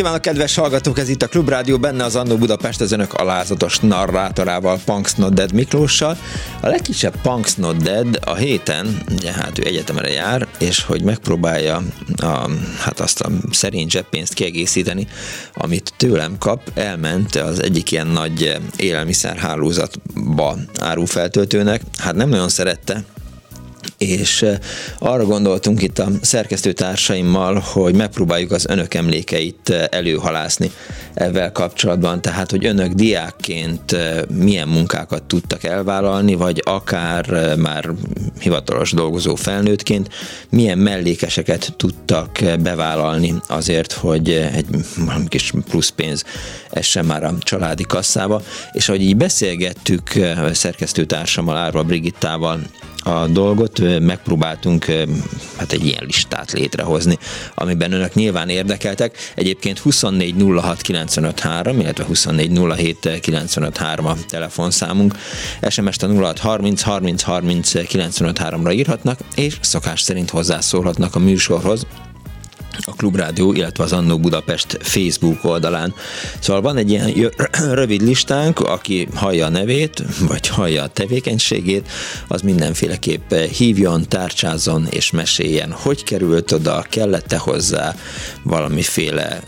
Kívánok, kedves hallgatók! Ez itt a Klubrádió, benne az Annó Budapest, az önök alázatos narrátorával, Punks Not Dead Miklóssal. A legkisebb Punks Not Dead a héten, ugye hát ő egyetemre jár, és hogy megpróbálja a, hát azt a szerény zseppénzt kiegészíteni, amit tőlem kap, elment az egyik ilyen nagy élelmiszerhálózatba árufeltöltőnek. Hát nem nagyon szerette, és arra gondoltunk itt a szerkesztőtársaimmal, hogy megpróbáljuk az önök emlékeit előhalászni ezzel kapcsolatban, tehát hogy önök diákként milyen munkákat tudtak elvállalni, vagy akár már hivatalos dolgozó felnőttként milyen mellékeseket tudtak bevállalni azért, hogy egy valami kis plusz pénz essen már a családi kasszába, és ahogy így beszélgettük szerkesztőtársammal, Árva Brigittával a dolgot, megpróbáltunk hát egy ilyen listát létrehozni, amiben önök nyilván érdekeltek. Egyébként 2406953, illetve 2407953 a telefonszámunk. SMS-t a 0630 30 30 953-ra írhatnak, és szokás szerint hozzászólhatnak a műsorhoz a Klubrádió, illetve az Annó Budapest Facebook oldalán. Szóval van egy ilyen rövid listánk, aki hallja a nevét, vagy hallja a tevékenységét, az mindenféleképp hívjon, tárcsázzon és meséljen, hogy került oda, kellette hozzá valamiféle,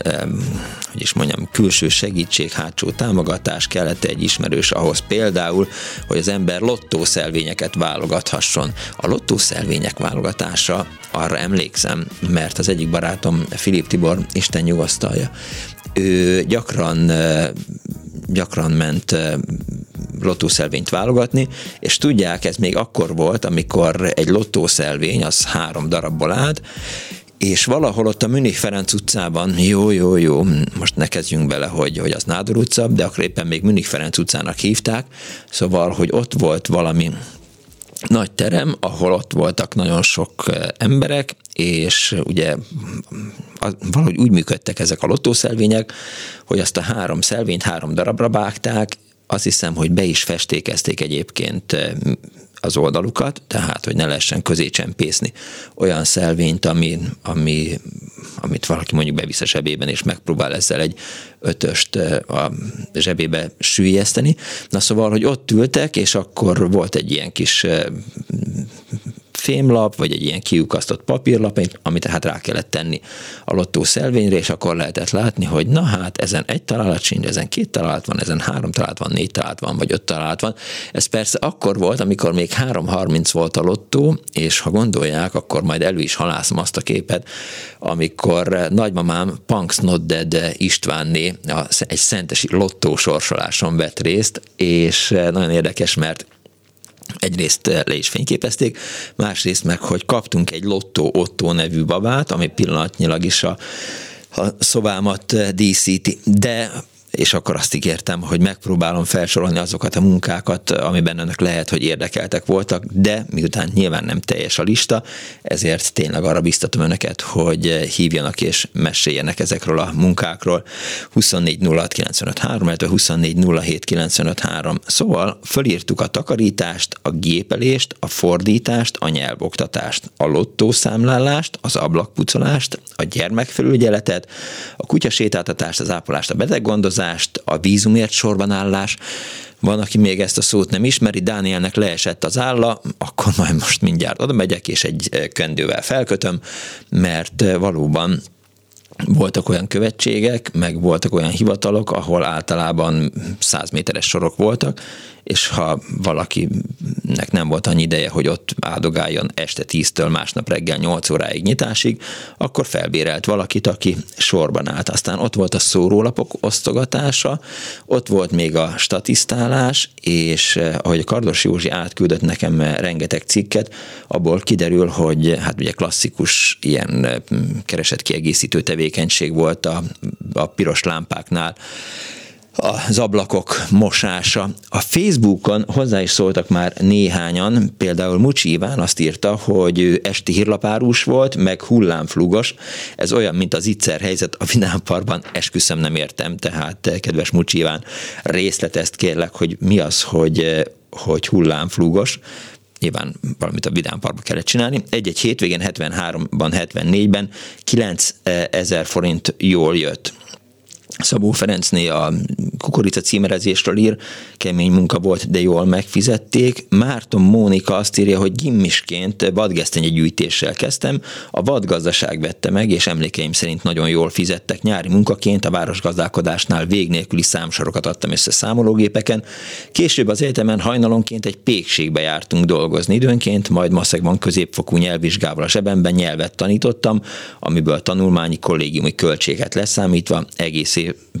hogy is mondjam, külső segítség, hátsó támogatás, kellett egy ismerős ahhoz például, hogy az ember lottószelvényeket válogathasson. A lottószelvények válogatása, arra emlékszem, mert az egyik barát barátom Filip Tibor, Isten nyugasztalja, ő gyakran gyakran ment lottószelvényt válogatni, és tudják, ez még akkor volt, amikor egy lottószelvény az három darabból állt, és valahol ott a Münich Ferenc utcában, jó, jó, jó, most ne kezdjünk bele, hogy, hogy az Nádor utca, de akkor éppen még Münich Ferenc utcának hívták, szóval, hogy ott volt valami nagy terem, ahol ott voltak nagyon sok emberek, és ugye valahogy úgy működtek ezek a lottószelvények, hogy azt a három szelvényt három darabra vágták, azt hiszem, hogy be is festékezték egyébként az oldalukat, tehát, hogy ne lehessen közé csempészni olyan szelvényt, ami, ami, amit valaki mondjuk bevisz a zsebében, és megpróbál ezzel egy ötöst a zsebébe sűjeszteni. Na szóval, hogy ott ültek, és akkor volt egy ilyen kis fémlap, vagy egy ilyen kiukasztott papírlap, amit hát rá kellett tenni a lottó szelvényre, és akkor lehetett látni, hogy na hát ezen egy találat sincs, ezen két találat van, ezen három találat van, négy találat van, vagy öt találat van. Ez persze akkor volt, amikor még 3.30 volt a lottó, és ha gondolják, akkor majd elő is halászom azt a képet, amikor nagymamám Punks Not Dead Istvánné egy szentesi lottó sorsoláson vett részt, és nagyon érdekes, mert egyrészt eh, le is fényképezték, másrészt meg, hogy kaptunk egy Lotto Otto nevű babát, ami pillanatnyilag is a, a szobámat eh, díszíti, de és akkor azt ígértem, hogy megpróbálom felsorolni azokat a munkákat, amiben önök lehet, hogy érdekeltek voltak, de miután nyilván nem teljes a lista, ezért tényleg arra biztatom önöket, hogy hívjanak és meséljenek ezekről a munkákról. 24 06 illetve 24 Szóval fölírtuk a takarítást, a gépelést, a fordítást, a nyelvoktatást, a lottószámlálást, az ablakpucolást, a gyermekfelügyeletet, a kutyasétáltatást, az ápolást, a beteggondozást, utazást, a vízumért sorban állás. Van, aki még ezt a szót nem ismeri, Dánielnek leesett az álla, akkor majd most mindjárt oda megyek, és egy eh, köndővel felkötöm, mert eh, valóban voltak olyan követségek, meg voltak olyan hivatalok, ahol általában 100 méteres sorok voltak, és ha valakinek nem volt annyi ideje, hogy ott áldogáljon este 10-től másnap reggel 8 óráig nyitásig, akkor felbérelt valakit, aki sorban állt. Aztán ott volt a szórólapok osztogatása, ott volt még a statisztálás, és eh, ahogy Kardos Józsi átküldött nekem rengeteg cikket, abból kiderül, hogy hát ugye klasszikus ilyen eh, keresett kiegészítő tevékenység volt a, a piros lámpáknál, az ablakok mosása. A Facebookon hozzá is szóltak már néhányan, például Mucsi Iván azt írta, hogy ő esti hírlapárus volt, meg hullámflugos. Ez olyan, mint az ittszer helyzet a Vidámparkban, esküszöm nem értem, tehát kedves Mucsi Iván, részletezt kérlek, hogy mi az, hogy, hogy hullámflugos nyilván valamit a Vidám Parkba kellett csinálni. Egy-egy hétvégén 73-ban, 74-ben 9000 forint jól jött. Szabó Ferencné a kukorica címerezésről ír, kemény munka volt, de jól megfizették. Márton Mónika azt írja, hogy gimmisként vadgesztenyegyűjtéssel kezdtem, a vadgazdaság vette meg, és emlékeim szerint nagyon jól fizettek. Nyári munkaként a városgazdálkodásnál vég nélküli számsorokat adtam össze számológépeken. Később az egyetemen hajnalonként egy pékségbe jártunk dolgozni időnként, majd Maszegban középfokú nyelvvizsgával a zsebemben nyelvet tanítottam, amiből tanulmányi kollégiumi költséget leszámítva egész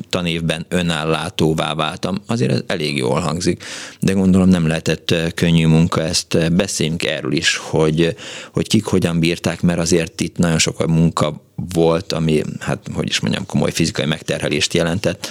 tanévben önállátóvá váltam. Azért ez elég jól hangzik, de gondolom nem lehetett könnyű munka ezt. Beszéljünk erről is, hogy, hogy kik hogyan bírták, mert azért itt nagyon sok munka volt, ami, hát hogy is mondjam, komoly fizikai megterhelést jelentett,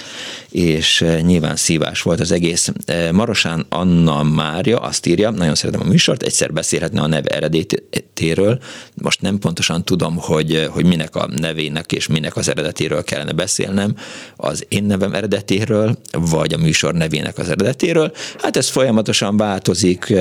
és eh, nyilván szívás volt az egész. Eh, Marosán Anna Mária azt írja, nagyon szeretem a műsort, egyszer beszélhetne a neve eredetéről, most nem pontosan tudom, hogy, eh, hogy minek a nevének és minek az eredetéről kellene beszélnem, az én nevem eredetéről, vagy a műsor nevének az eredetéről. Hát ez folyamatosan változik,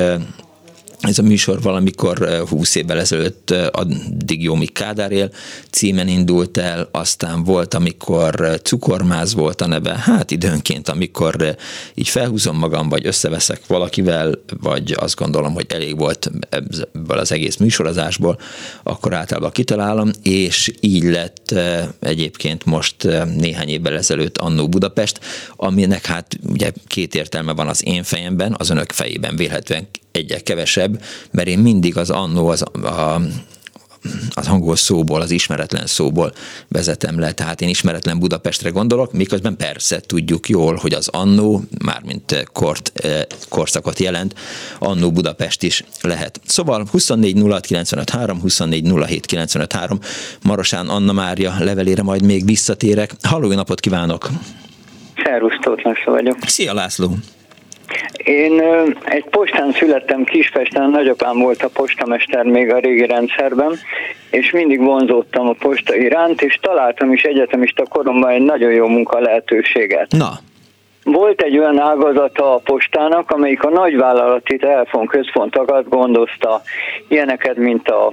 ez a műsor valamikor 20 évvel ezelőtt addig jó, míg Kádár él címen indult el, aztán volt, amikor cukormáz volt a neve, hát időnként, amikor így felhúzom magam, vagy összeveszek valakivel, vagy azt gondolom, hogy elég volt ebből az egész műsorozásból, akkor általában kitalálom, és így lett egyébként most néhány évvel ezelőtt Annó Budapest, aminek hát ugye két értelme van az én fejemben, az önök fejében vélhetően egyel kevesebb, mert én mindig az annó az, a, az angol szóból, az ismeretlen szóból vezetem le, tehát én ismeretlen Budapestre gondolok, miközben persze tudjuk jól, hogy az annó, mármint kort, eh, korszakot jelent, annó Budapest is lehet. Szóval 24 06 3, 24 07 3, Marosán Anna Mária levelére majd még visszatérek. Halló, napot kívánok! Szervusz, Tóth vagyok. Szia László! Én egy postán születtem Kispesten, nagyapám volt a postamester még a régi rendszerben, és mindig vonzódtam a posta iránt, és találtam is egyetemista koromban egy nagyon jó munka lehetőséget. Na. Volt egy olyan ágazata a postának, amelyik a nagyvállalati telefonközpontokat gondozta, ilyeneket, mint a,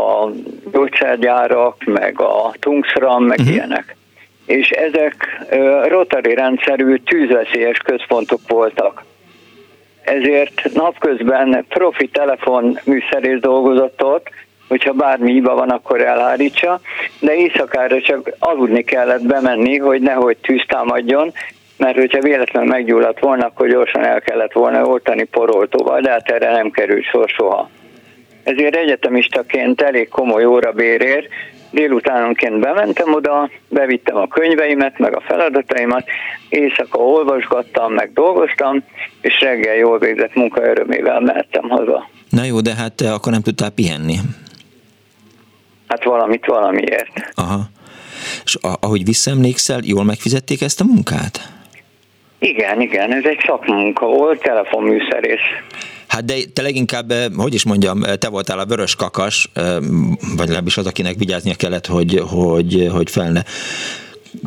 a gyógyszergyárak, meg a Tungsram, meg uh-huh. ilyenek és ezek rotari rendszerű tűzveszélyes központok voltak. Ezért napközben profi telefon műszerész dolgozott ott, hogyha bármi hiba van, akkor elhárítsa, de éjszakára csak aludni kellett bemenni, hogy nehogy tűz támadjon, mert hogyha véletlenül meggyulladt volna, akkor gyorsan el kellett volna oltani poroltóval, de hát erre nem került sor soha. Ezért egyetemistaként elég komoly órabérért délutánonként bementem oda, bevittem a könyveimet, meg a feladataimat, éjszaka olvasgattam, meg dolgoztam, és reggel jól végzett munka örömével mehettem haza. Na jó, de hát akkor nem tudtál pihenni. Hát valamit valamiért. Aha. És ahogy visszaemlékszel, jól megfizették ezt a munkát? Igen, igen, ez egy szakmunka volt, telefonműszerész. Hát de te leginkább, eh, hogy is mondjam, eh, te voltál a vörös kakas, eh, vagy legalábbis az, akinek vigyáznia kellett, hogy, hogy, hogy fel ne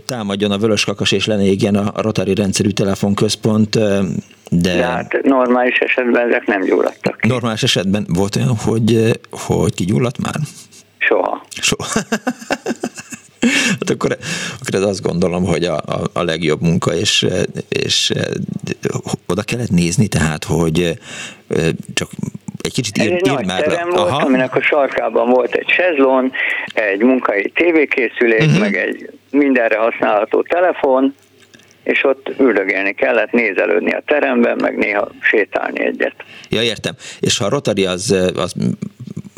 támadjon a vörös kakas, és lenne igen a rotari rendszerű telefonközpont, de... de hát normális esetben ezek nem gyulladtak. Normális esetben volt olyan, hogy, hogy kigyulladt már? Soha. Soha. Hát akkor, akkor ez azt gondolom, hogy a, a, a legjobb munka, és, és oda kellett nézni, tehát, hogy csak egy kicsit ír, ír már terem le. volt, Aha. aminek a sarkában volt egy sezlon, egy munkai tévékészülék, uh-huh. meg egy mindenre használható telefon, és ott üldögélni kellett, nézelődni a teremben, meg néha sétálni egyet. Ja, értem. És ha a Rotary az, az,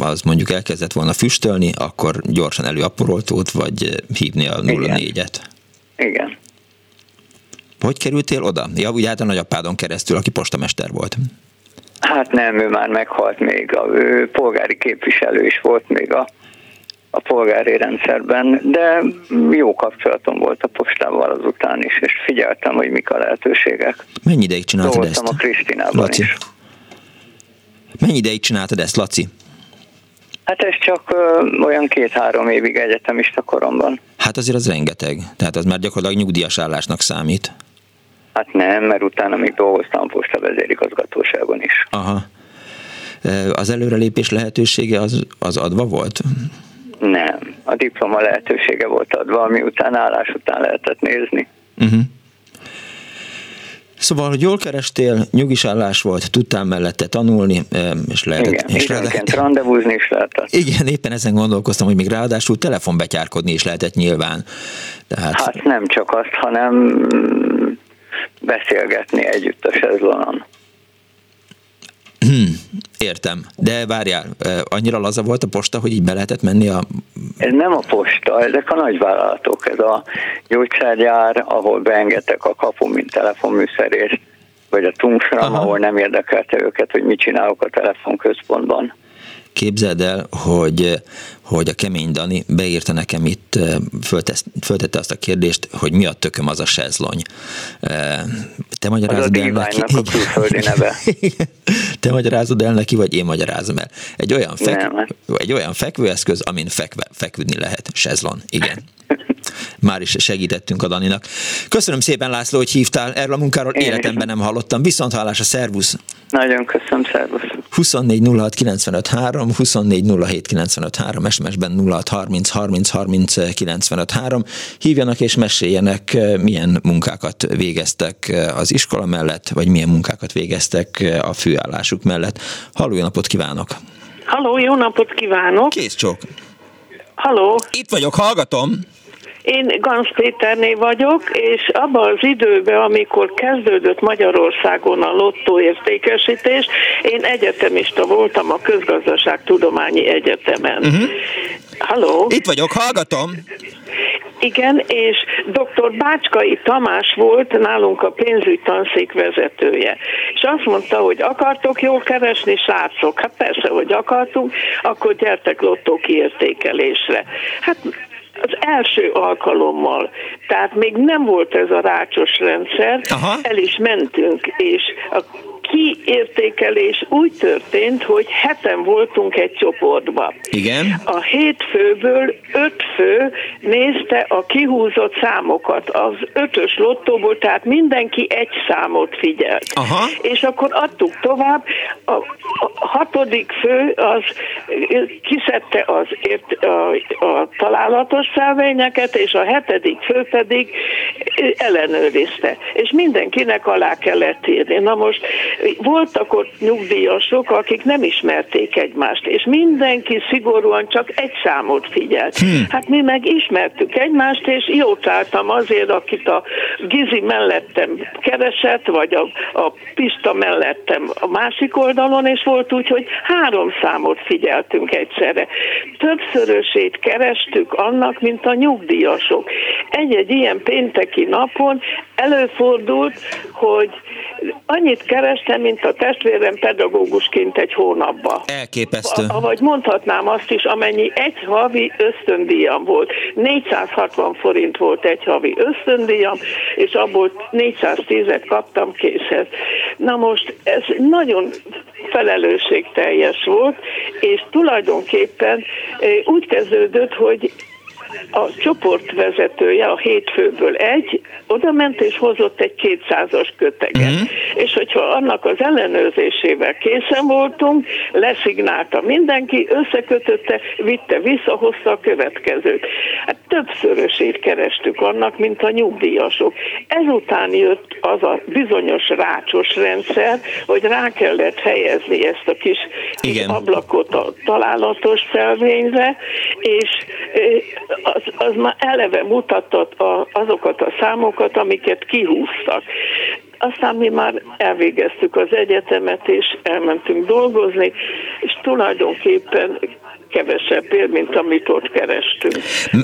az mondjuk elkezdett volna füstölni, akkor gyorsan elő a poroltót, vagy hívni a 04-et? Igen. Hogy kerültél oda? Ja, ugye hát a nagyapádon keresztül, aki postamester volt. Hát nem, ő már meghalt még, a, ő polgári képviselő is volt még a, a polgári rendszerben, de jó kapcsolatom volt a postával azután is, és figyeltem, hogy mik a lehetőségek. Mennyi ideig csináltad ezt? a Kristinában Laci. is. Mennyi ideig csináltad ezt, Laci? Hát ez csak ö, olyan két-három évig egyetemista koromban. Hát azért az rengeteg. Tehát az már gyakorlatilag nyugdíjas állásnak számít. Hát nem, mert utána még dolgoztam posta vezérigazgatóságon is. Aha. Az előrelépés lehetősége az, az adva volt? Nem. A diploma lehetősége volt adva, ami után állás után lehetett nézni. Uh-huh. Szóval, hogy jól kerestél, nyugis állás volt, tudtál mellette tanulni, és lehetett... Igen, és lehetett, rendezvúzni is lehetett. Igen, éppen ezen gondolkoztam, hogy még ráadásul telefonbetyárkodni is lehetett nyilván. Tehát... Hát nem csak azt, hanem beszélgetni együtt a sezlonon. Értem. De várjál, annyira laza volt a posta, hogy így be lehetett menni a... Ez nem a posta, ezek a nagyvállalatok. Ez a gyógyszergyár, ahol beengedtek a kapu, mint telefonműszerést, vagy a Tungsram, ahol nem érdekelte őket, hogy mit csinálok a telefonközpontban. Képzeld el, hogy, hogy a kemény Dani beírta nekem itt, föltesz, föltette azt a kérdést, hogy mi a tököm az a sezlony. Te magyarázod el neki? A külföldi neve. Te magyarázod el neki, vagy én magyarázom el? Egy olyan, fek, Nem. egy olyan fekvőeszköz, amin fekve, feküdni lehet. Sezlon, igen. Már is segítettünk a Daninak. Köszönöm szépen, László, hogy hívtál. Erről a munkáról Én életemben nem hallottam. Viszont hallás a szervusz. Nagyon köszönöm, szervusz. 24 06 95 3, 24 07 95 3, SMS-ben 06 30 30 30 95 3. Hívjanak és meséljenek, milyen munkákat végeztek az iskola mellett, vagy milyen munkákat végeztek a főállásuk mellett. Halló, jó napot kívánok! Halló, jó napot kívánok! Kész csók! Halló! Itt vagyok, hallgatom! Én Gans Péterné vagyok, és abban az időben, amikor kezdődött Magyarországon a lottó értékesítés, én egyetemista voltam a Közgazdaságtudományi Egyetemen. Uh-huh. Halló? Itt vagyok, hallgatom. Igen, és dr. Bácskai Tamás volt nálunk a pénzügy tanszék vezetője. És azt mondta, hogy akartok jól keresni, srácok? Hát persze, hogy akartunk, akkor gyertek lottó kiértékelésre. Hát az első alkalommal, tehát még nem volt ez a rácsos rendszer, Aha. el is mentünk, és a kiértékelés úgy történt, hogy heten voltunk egy csoportba. Igen. A hét főből öt fő nézte a kihúzott számokat az ötös lottóból, tehát mindenki egy számot figyelt. Aha. És akkor adtuk tovább, a, a hatodik fő az kiszedte az ért, a, a találatos szelvényeket, és a hetedik fő pedig ellenőrizte. És mindenkinek alá kellett írni. Na most voltak ott nyugdíjasok, akik nem ismerték egymást, és mindenki szigorúan csak egy számot figyelt. Hmm. Hát mi meg ismertük egymást, és jót álltam azért, akit a Gizi mellettem keresett, vagy a, a Pista mellettem a másik oldalon, és volt úgy, hogy három számot figyeltünk egyszerre. Többszörösét kerestük annak, mint a nyugdíjasok. Egy-egy ilyen pénteki napon előfordult, hogy annyit kerestem, mint a testvérem pedagógusként egy hónapba. Elképesztő. Vagy mondhatnám azt is, amennyi egy havi ösztöndíjam volt. 460 forint volt egy havi ösztöndíjam, és abból 410-et kaptam készhez. Na most ez nagyon felelősségteljes volt, és tulajdonképpen eh, úgy kezdődött, hogy a csoportvezetője, a hétfőből egy, oda ment és hozott egy kétszázas köteget. Uh-huh. és hogyha annak az ellenőrzésével készen voltunk, leszignálta mindenki, összekötötte, vitte, visszahozta a következőt. Hát többszörösét kerestük annak, mint a nyugdíjasok. Ezután jött az a bizonyos rácsos rendszer, hogy rá kellett helyezni ezt a kis, kis ablakot a találatos szelvényre, és az, az már eleve mutatott azokat a számokat, amiket kihúztak. Aztán mi már elvégeztük az egyetemet, és elmentünk dolgozni, és tulajdonképpen kevesebb pér, mint amit ott kerestünk.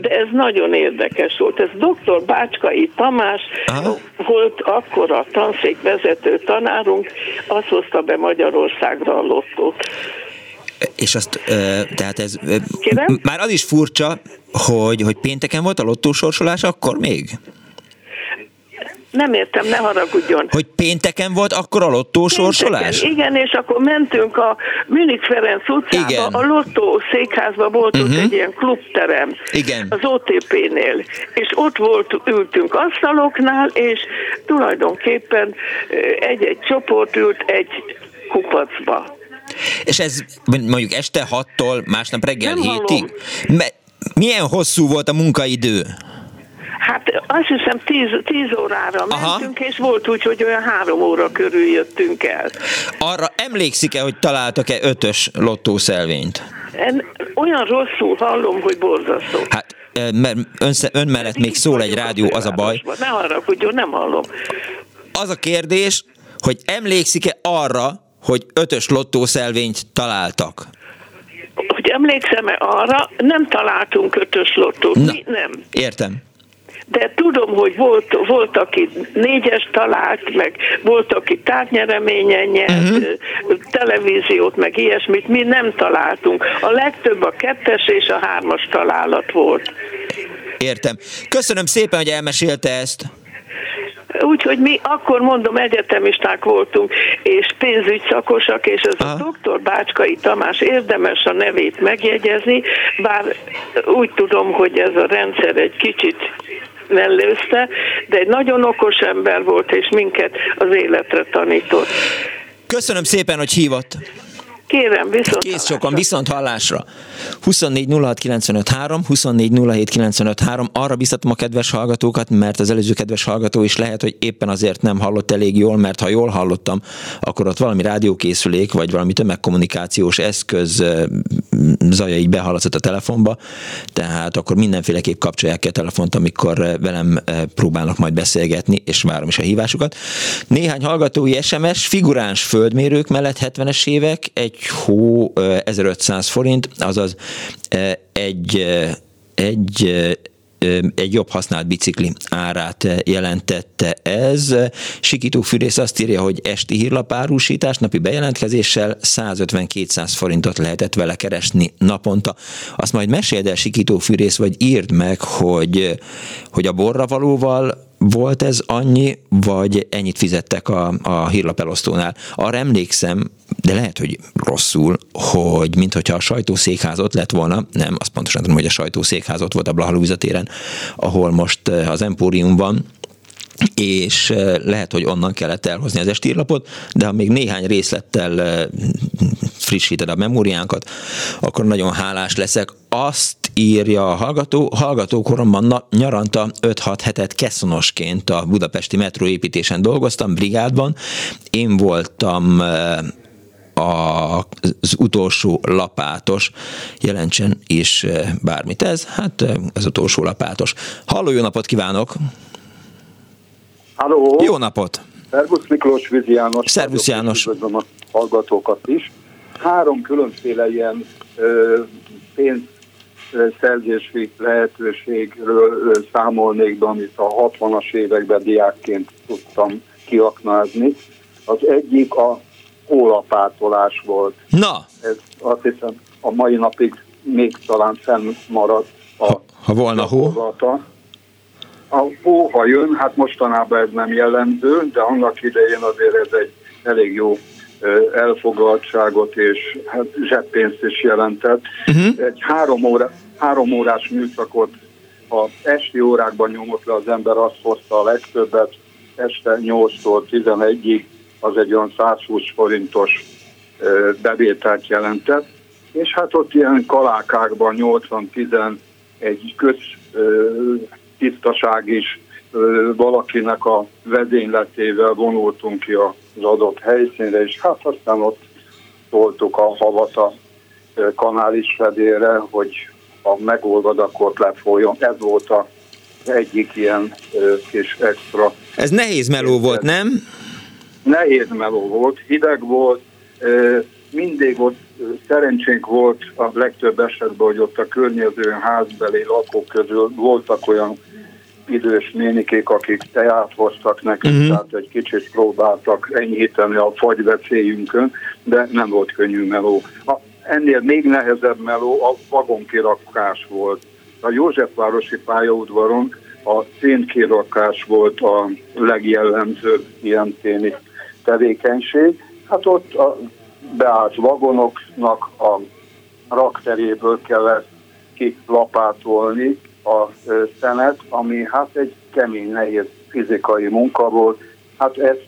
De ez nagyon érdekes volt. Ez dr. Bácskai Tamás Aha. volt akkor a tanszékvezető tanárunk, az hozta be Magyarországra a lottót. És azt, tehát ez Kérem? már az is furcsa, hogy, hogy pénteken volt a lottósorsolás akkor még? Nem értem, ne haragudjon. Hogy pénteken volt akkor a lottósorsolás? Igen, és akkor mentünk a Münich Ferenc utcába, igen. a lottó székházba volt uh-huh. ott egy ilyen klubterem. Igen. Az OTP-nél. És ott volt, ültünk asztaloknál, és tulajdonképpen egy-egy csoport ült egy kupacba. És ez mondjuk este 6-tól másnap reggel 7-ig? Milyen hosszú volt a munkaidő? Hát azt hiszem 10, órára Aha. mentünk, és volt úgy, hogy olyan három óra körül jöttünk el. Arra emlékszik-e, hogy találtak-e ötös lottószelvényt? En, olyan rosszul hallom, hogy borzasztó. Hát mert ön, ön mellett még szól egy rádió, az a baj. Ne arra, hogy nem hallom. Az a kérdés, hogy emlékszik-e arra, hogy ötös lottószelvényt találtak? Hogy emlékszem-e arra, nem találtunk ötös lottót. Na, Mi nem. Értem de tudom, hogy volt, volt aki négyes talált, meg volt, aki tárgynyereményen nyert, uh-huh. televíziót, meg ilyesmit, mi nem találtunk. A legtöbb a kettes és a hármas találat volt. Értem. Köszönöm szépen, hogy elmesélte ezt. Úgyhogy mi akkor mondom, egyetemisták voltunk, és pénzügy szakosak, és ez Aha. a doktor Bácskai Tamás érdemes a nevét megjegyezni, bár úgy tudom, hogy ez a rendszer egy kicsit mellőzte, de egy nagyon okos ember volt, és minket az életre tanított. Köszönöm szépen, hogy hívott. Kérem, viszont Kész sokan, viszont hallásra. 24 06 24 Arra biztatom a kedves hallgatókat, mert az előző kedves hallgató is lehet, hogy éppen azért nem hallott elég jól, mert ha jól hallottam, akkor ott valami rádiókészülék, vagy valami tömegkommunikációs eszköz zaja így behallatszott a telefonba, tehát akkor mindenféleképp kapcsolják ki a telefont, amikor velem próbálnak majd beszélgetni, és várom is a hívásukat. Néhány hallgatói SMS, figuráns földmérők mellett 70-es évek, egy hó 1500 forint, azaz egy, egy egy jobb használt bicikli árát jelentette ez. Sikító Fűrész azt írja, hogy esti hírlapárusítás napi bejelentkezéssel 150-200 forintot lehetett vele keresni naponta. Azt majd meséld el Sikító Fűrész, vagy írd meg, hogy, hogy a borravalóval volt ez annyi, vagy ennyit fizettek a, a hírlapelosztónál. Arra emlékszem, de lehet, hogy rosszul, hogy mintha a sajtószékházat lett volna, nem, azt pontosan tudom, hogy a sajtószékházat volt a Blaha téren, ahol most eh, az Empórium van, és eh, lehet, hogy onnan kellett elhozni az estírlapot, de ha még néhány részlettel eh, frissíted a memóriánkat, akkor nagyon hálás leszek. Azt írja a hallgató, hallgatókoromban nyaranta 5-6 hetet keszonosként a budapesti metróépítésen dolgoztam, brigádban. Én voltam az utolsó lapátos, jelentsen is bármit ez, hát az utolsó lapátos. Halló, jó napot kívánok! Halló! Jó napot! Szervusz Miklós Vizi János. Szervusz János. Üdvözlöm a hallgatókat is. Három különféle ilyen ö, pénzszerzési lehetőségről ö, számolnék be, amit a 60-as években diákként tudtam kiaknázni. Az egyik a hólapátolás volt. Na! Ez azt hiszem a mai napig még talán fennmaradt a ha, ha volna hó? A hó, ha jön, hát mostanában ez nem jellemző, de annak idején azért ez egy elég jó elfoglaltságot és hát zseppénzt is jelentett. Uh-huh. Egy három, óra, három órás műszakot a esti órákban nyomott le az ember, azt hozta a legtöbbet, este 8-tól 11-ig az egy olyan 120 forintos bevételt jelentett, és hát ott ilyen kalákákban 80-10 egy köz tisztaság is valakinek a vezényletével vonultunk ki az adott helyszínre, és hát aztán ott toltuk a havat a kanális fedére, hogy a akkor lefolyjon. Ez volt a egyik ilyen kis extra. Ez nehéz meló volt, nem? Nehéz meló volt, hideg volt, mindig ott szerencsénk volt a legtöbb esetben, hogy ott a környező házbeli lakók közül voltak olyan idős nénikék, akik teát hoztak nekünk, uh-huh. tehát egy kicsit próbáltak enyhíteni a fagyvecélyünkön, de nem volt könnyű meló. A, ennél még nehezebb meló a vagonkirakás volt. A Józsefvárosi pályaudvaron a szénkirakás volt a legjellemzőbb ilyen téni tevékenység. Hát ott a beállt vagonoknak a rakteréből kellett kilapátolni a szenet, ami hát egy kemény, nehéz fizikai munka volt. Hát ezt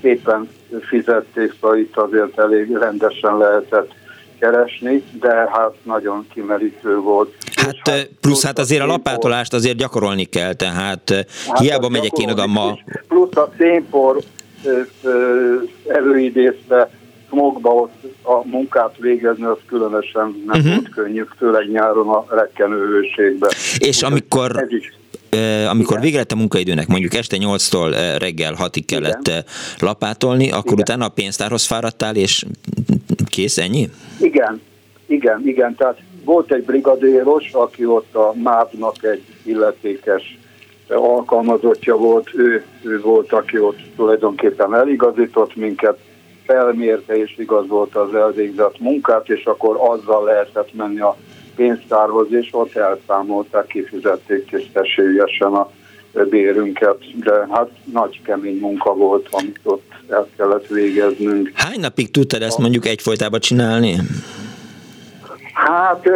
szépen fizették, szóval itt azért elég rendesen lehetett keresni, de hát nagyon kimerítő volt. Hát hát plusz hát azért a lapátolást azért gyakorolni kell, tehát hát hiába megyek én oda ma. Plusz a szénpor előidézte smogba ott a munkát végezni, az különösen nem uh-huh. volt könnyű, főleg nyáron a rekkenő És amikor ez is amikor Igen. vége lett a munkaidőnek, mondjuk este 8-tól reggel 6-ig kellett Igen. lapátolni, akkor Igen. utána a pénztárhoz fáradtál, és kész, ennyi? Igen, igen, igen. Tehát volt egy brigadéros, aki ott a MÁV-nak egy illetékes alkalmazottja volt, ő, ő volt, aki ott tulajdonképpen eligazított minket, felmérte és igazolta az elvégzett munkát, és akkor azzal lehetett menni a pénztárhoz, és ott elszámolták, kifizették tisztességesen a bérünket, de hát nagy kemény munka volt, amit ott el kellett végeznünk. Hány napig tudtad ezt mondjuk egyfolytában csinálni? Hát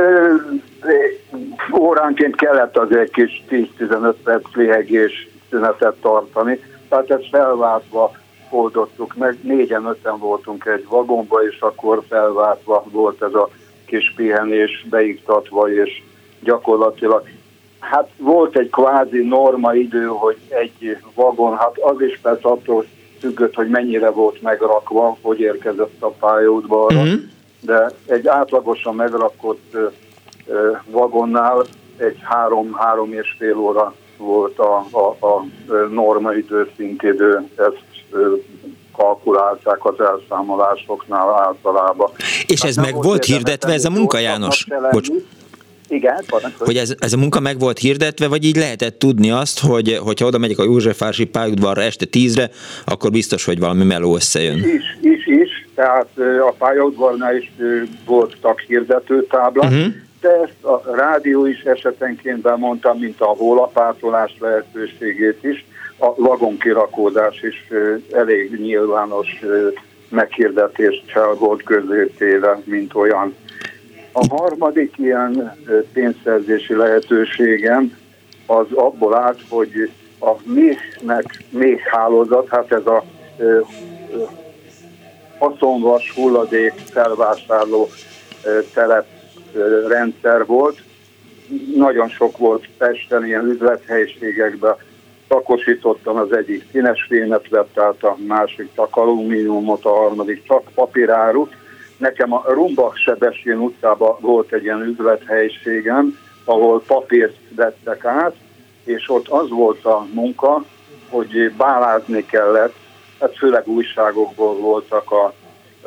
óránként kellett azért kis 10-15 perc lihegés szünetet tartani, tehát ezt felváltva oldottuk meg, négyen-öten voltunk egy vagomba, és akkor felváltva volt ez a kis pihenés beiktatva, és gyakorlatilag hát volt egy kvázi norma idő, hogy egy vagon, hát az is persze attól függött, hogy mennyire volt megrakva, hogy érkezett a pályaudvarra, mm-hmm. De egy átlagosan megrakott vagonnál egy három-három és fél óra volt a, a, a norma idő, szintidő, ezt kalkulálták az elszámolásoknál általában. És ez meg volt hirdetve, ez a munka, János? Bocs. Igen, Hogy ez, ez a munka meg volt hirdetve, vagy így lehetett tudni azt, hogy hogyha oda megyek a Józsefvárosi pályaudvarra este tízre, akkor biztos, hogy valami meló összejön? Is, is, is. Tehát a pályaudvarnál is voltak hirdetőtáblák, uh-huh. de ezt a rádió is esetenként bemondta, mint a hólapátolás lehetőségét is a vagonkirakódás is elég nyilvános meghirdetéssel volt közétéve, mint olyan. A harmadik ilyen pénzszerzési lehetőségem az abból állt, hogy a méhnek méhhálózat, hát ez a haszonvas hulladék felvásárló telep rendszer volt. Nagyon sok volt Pesten ilyen üzlethelyiségekben, szakosítottam, az egyik színes fémet vett át, a másik csak alumíniumot, a harmadik csak papírárut. Nekem a Rumbach Sebesén utcában volt egy ilyen üzlethelyiségem, ahol papírt vettek át, és ott az volt a munka, hogy bálázni kellett, hát főleg újságokból voltak a,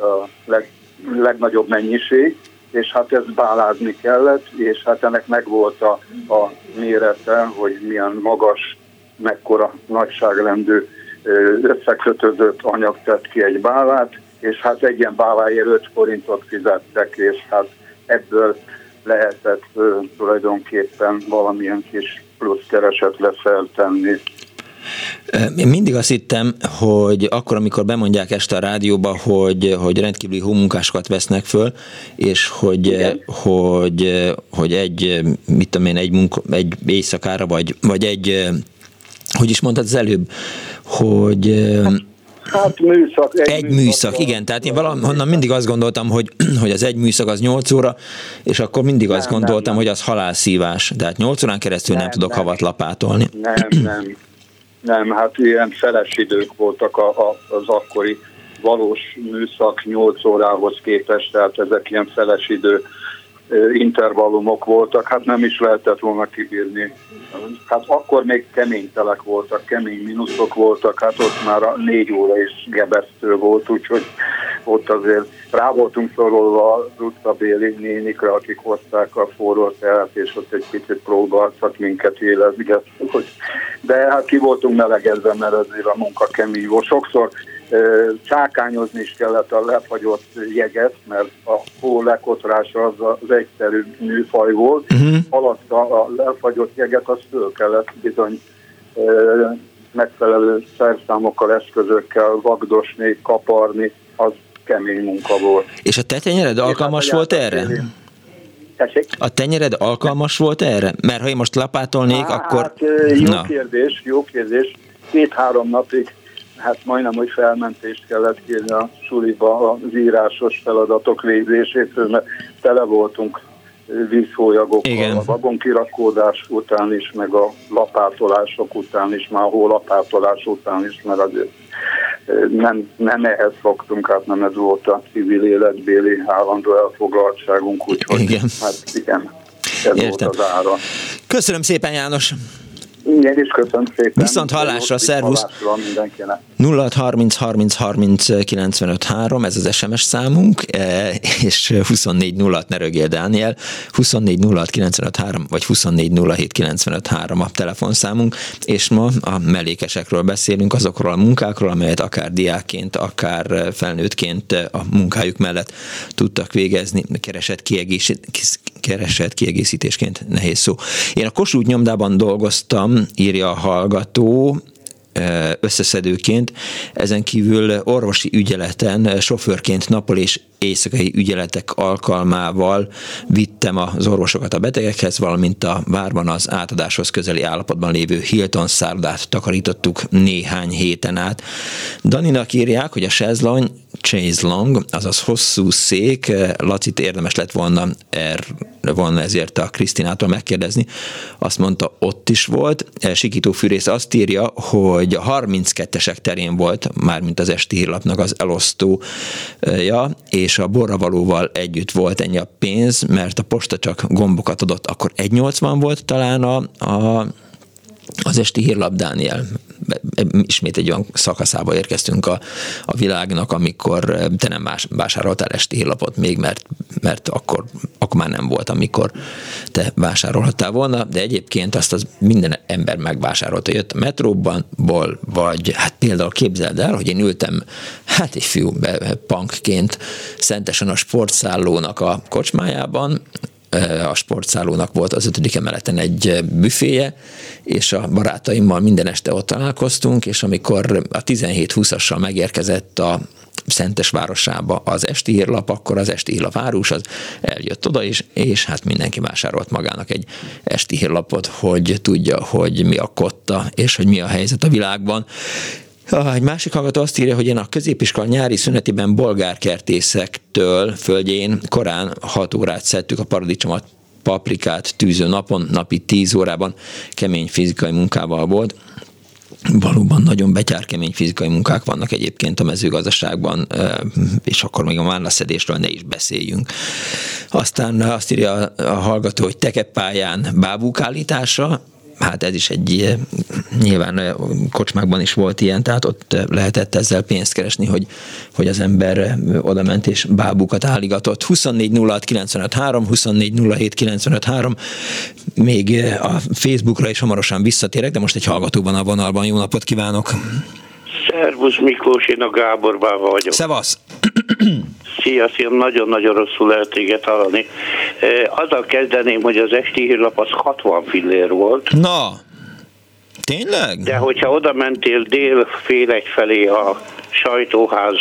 a leg, legnagyobb mennyiség, és hát ezt bálázni kellett, és hát ennek megvolt a, a mérete, hogy milyen magas mekkora nagyságrendű összekötözött anyag tett ki egy bálát, és hát egy ilyen báláért 5 forintot fizettek, és hát ebből lehetett tulajdonképpen valamilyen kis plusz keresetre feltenni. Én mindig azt hittem, hogy akkor, amikor bemondják este a rádióba, hogy, hogy rendkívüli hómunkásokat vesznek föl, és hogy, hogy, hogy egy, mit tudom én, egy, munka, egy éjszakára, vagy, vagy egy hogy is mondtad az előbb, hogy Hát műszak. Egy, egy műszak, műszak igen. Tehát én valahonnan mindig azt gondoltam, hogy, hogy az egy műszak az 8 óra, és akkor mindig nem, azt gondoltam, nem, nem. hogy az halálszívás. Tehát 8 órán keresztül nem, nem tudok nem. havat lapátolni. Nem, nem. Nem, hát ilyen feles idők voltak a, a, az akkori valós műszak 8 órához képest, tehát ezek ilyen feles idő intervallumok voltak, hát nem is lehetett volna kibírni. Hát akkor még kemény telek voltak, kemény mínuszok voltak, hát ott már a négy óra is gebesztő volt, úgyhogy ott azért rá voltunk szorolva az utcabéli nénikre, akik hozták a forró teát, és ott egy picit próbáltak minket élezgetni. De hát ki voltunk melegedve, mert azért a munka kemény volt. Sokszor csákányozni is kellett a lefagyott jeget, mert a hó lekotrása az az egyszerű műfaj volt. Uh-huh. Alatta a lefagyott jeget azt föl kellett bizony megfelelő szerszámokkal, eszközökkel vagdosni, kaparni, az kemény munka volt. És a te tenyered alkalmas volt erre? Tessék? A tenyered alkalmas volt erre? Mert ha én most lapátolnék, hát, akkor... Jó Na. kérdés, jó kérdés. Két-három napig hát majdnem, hogy felmentést kellett kérni a suliba az írásos feladatok végzésétől, mert tele voltunk vízfolyagokkal, Igen. a vagonkirakódás után is, meg a lapátolások után is, már a hólapátolás után is, mert azért nem, nem ehhez fogtunk, hát nem ez volt a civil életbéli állandó elfoglaltságunk, úgyhogy igen. hát igen, ez Értem. volt az ára. Köszönöm szépen János! Igen, is köszönöm szépen. Viszont hallásra, szervusz. 0 30 30 30 95 3, ez az SMS számunk, e, és 24 0 ne rögél Dániel, 24 0 95 3, vagy 24 07 95 3 a telefonszámunk, és ma a mellékesekről beszélünk, azokról a munkákról, amelyet akár diákként, akár felnőttként a munkájuk mellett tudtak végezni, keresett, kiegészít, keresett kiegészítésként nehéz szó. Én a Kossuth nyomdában dolgoztam, írja a hallgató, összeszedőként, ezen kívül orvosi ügyeleten, sofőrként napol és éjszakai ügyeletek alkalmával vittem az orvosokat a betegekhez, valamint a várban az átadáshoz közeli állapotban lévő Hilton szállodát takarítottuk néhány héten át. Daninak írják, hogy a sezlony Chase Long, azaz hosszú szék, Lacit érdemes lett volna, er, volna ezért a Krisztinától megkérdezni. Azt mondta, ott is volt. Sikító Fűrész azt írja, hogy a 32-esek terén volt, mármint az esti hírlapnak az elosztója, és a borravalóval együtt volt ennyi a pénz, mert a posta csak gombokat adott, akkor 1,80 volt talán a, a az esti hírlap Dániel ismét egy olyan szakaszába érkeztünk a, a világnak, amikor te nem vásároltál esti hírlapot még, mert, mert akkor, akkor már nem volt, amikor te vásárolhattál volna, de egyébként azt az minden ember megvásárolta. Jött a metróban, ból, vagy hát például képzeld el, hogy én ültem, hát egy fiú punkként szentesen a sportszállónak a kocsmájában, a sportszállónak volt az ötödik emeleten egy büféje, és a barátaimmal minden este ott találkoztunk, és amikor a 17-20-assal megérkezett a Szentes városába az esti hírlap, akkor az esti hírlap árus az eljött oda is, és hát mindenki vásárolt magának egy esti hírlapot, hogy tudja, hogy mi a kotta, és hogy mi a helyzet a világban. Egy másik hallgató azt írja, hogy én a középiskola nyári szünetében bolgárkertészektől földjén korán 6 órát szedtük a paradicsomot paprikát tűző napon, napi 10 órában kemény fizikai munkával volt. Valóban nagyon betyárkemény fizikai munkák vannak egyébként a mezőgazdaságban, és akkor még a márnaszedésről ne is beszéljünk. Aztán azt írja a hallgató, hogy tekepályán bábúk állítása, hát ez is egy eh, nyilván eh, kocsmákban is volt ilyen, tehát ott eh, lehetett ezzel pénzt keresni, hogy, hogy az ember oda ment és bábukat álligatott. 24 06 95 3, 24 07 95 3, még a Facebookra is hamarosan visszatérek, de most egy hallgató van a vonalban. Jó napot kívánok! Szervusz Miklós, én a Gábor Báva vagyok. Szevasz! Szia, szia, nagyon-nagyon rosszul lehet téged hallani. Azzal kezdeném, hogy az esti hírlap az 60 fillér volt. Na, tényleg? De hogyha oda mentél dél fél egy felé a sajtóház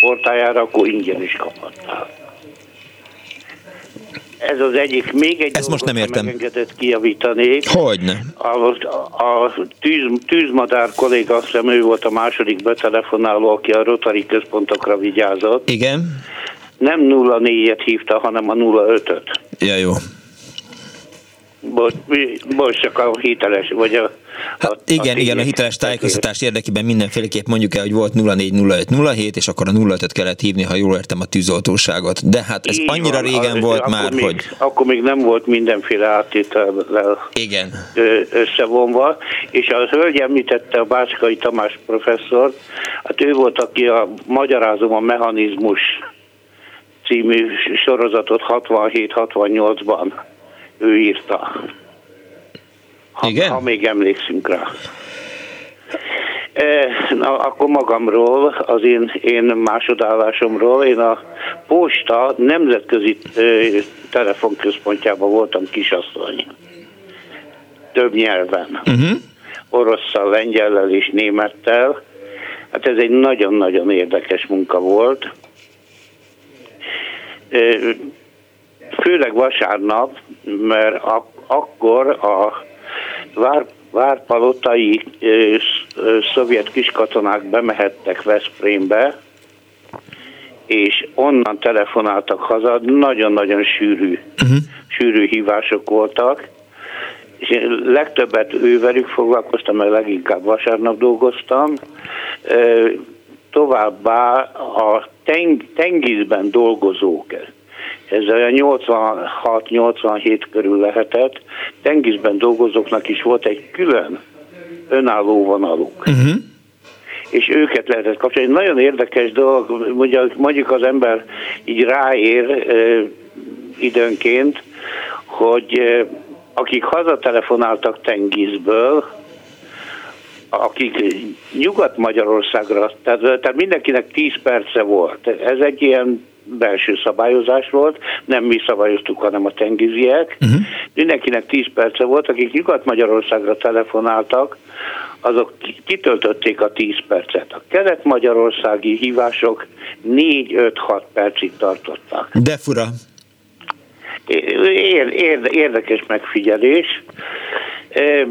portájára, akkor ingyen is kaphattál. Ez az egyik. Még egy Ezt most nem értem. megengedett kijavítanék. Hogyne? A, a tűz, tűzmadár kolléga, azt hiszem ő volt a második betelefonáló, aki a Rotary központokra vigyázott. Igen. Nem 04-et hívta, hanem a 05-öt. Ja, jó. Most csak a hiteles, vagy a Hát igen, a igen, a hiteles tájékoztatás érdekében mindenféleképp mondjuk el, hogy volt 040507, és akkor a 05-öt kellett hívni, ha jól értem a tűzoltóságot. De hát ez Így annyira van, régen az, volt már, még, hogy... Akkor még nem volt mindenféle áttétellel igen. összevonva, és a hölgy említette a Bácskai Tamás professzor, hát ő volt, aki a Magyarázom a mechanizmus című sorozatot 67-68-ban ő írta. Ha, Igen? ha még emlékszünk rá. E, na, akkor magamról, az én, én másodállásomról, én a posta nemzetközi e, telefonközpontjában voltam kisasszony. Több nyelven. Uh-huh. Orosszal, lengyellel és némettel. Hát ez egy nagyon-nagyon érdekes munka volt. E, főleg vasárnap, mert ak- akkor a vár, várpalotai ö, szovjet kiskatonák bemehettek Veszprémbe, és onnan telefonáltak haza, nagyon-nagyon sűrű, uh-huh. sűrű hívások voltak, és én legtöbbet ővelük foglalkoztam, mert leginkább vasárnap dolgoztam. Továbbá a teng- tengizben dolgozók, ez olyan 86-87 körül lehetett. Tengizben dolgozóknak is volt egy külön önálló vonaluk. Uh-huh. És őket lehetett kapcsolni. Egy nagyon érdekes dolog, mondjuk, mondjuk az ember így ráér e, időnként, hogy e, akik hazatelefonáltak Tengizből, akik Nyugat-Magyarországra, tehát, tehát mindenkinek 10 perce volt. Ez egy ilyen belső szabályozás volt, nem mi szabályoztuk, hanem a tengiziek. Uh-huh. Mindenkinek 10 perce volt, akik Nyugat-Magyarországra telefonáltak, azok kitöltötték a 10 percet. A kelet-magyarországi hívások 4-5-6 percig tartottak. De fura. érdekes megfigyelés.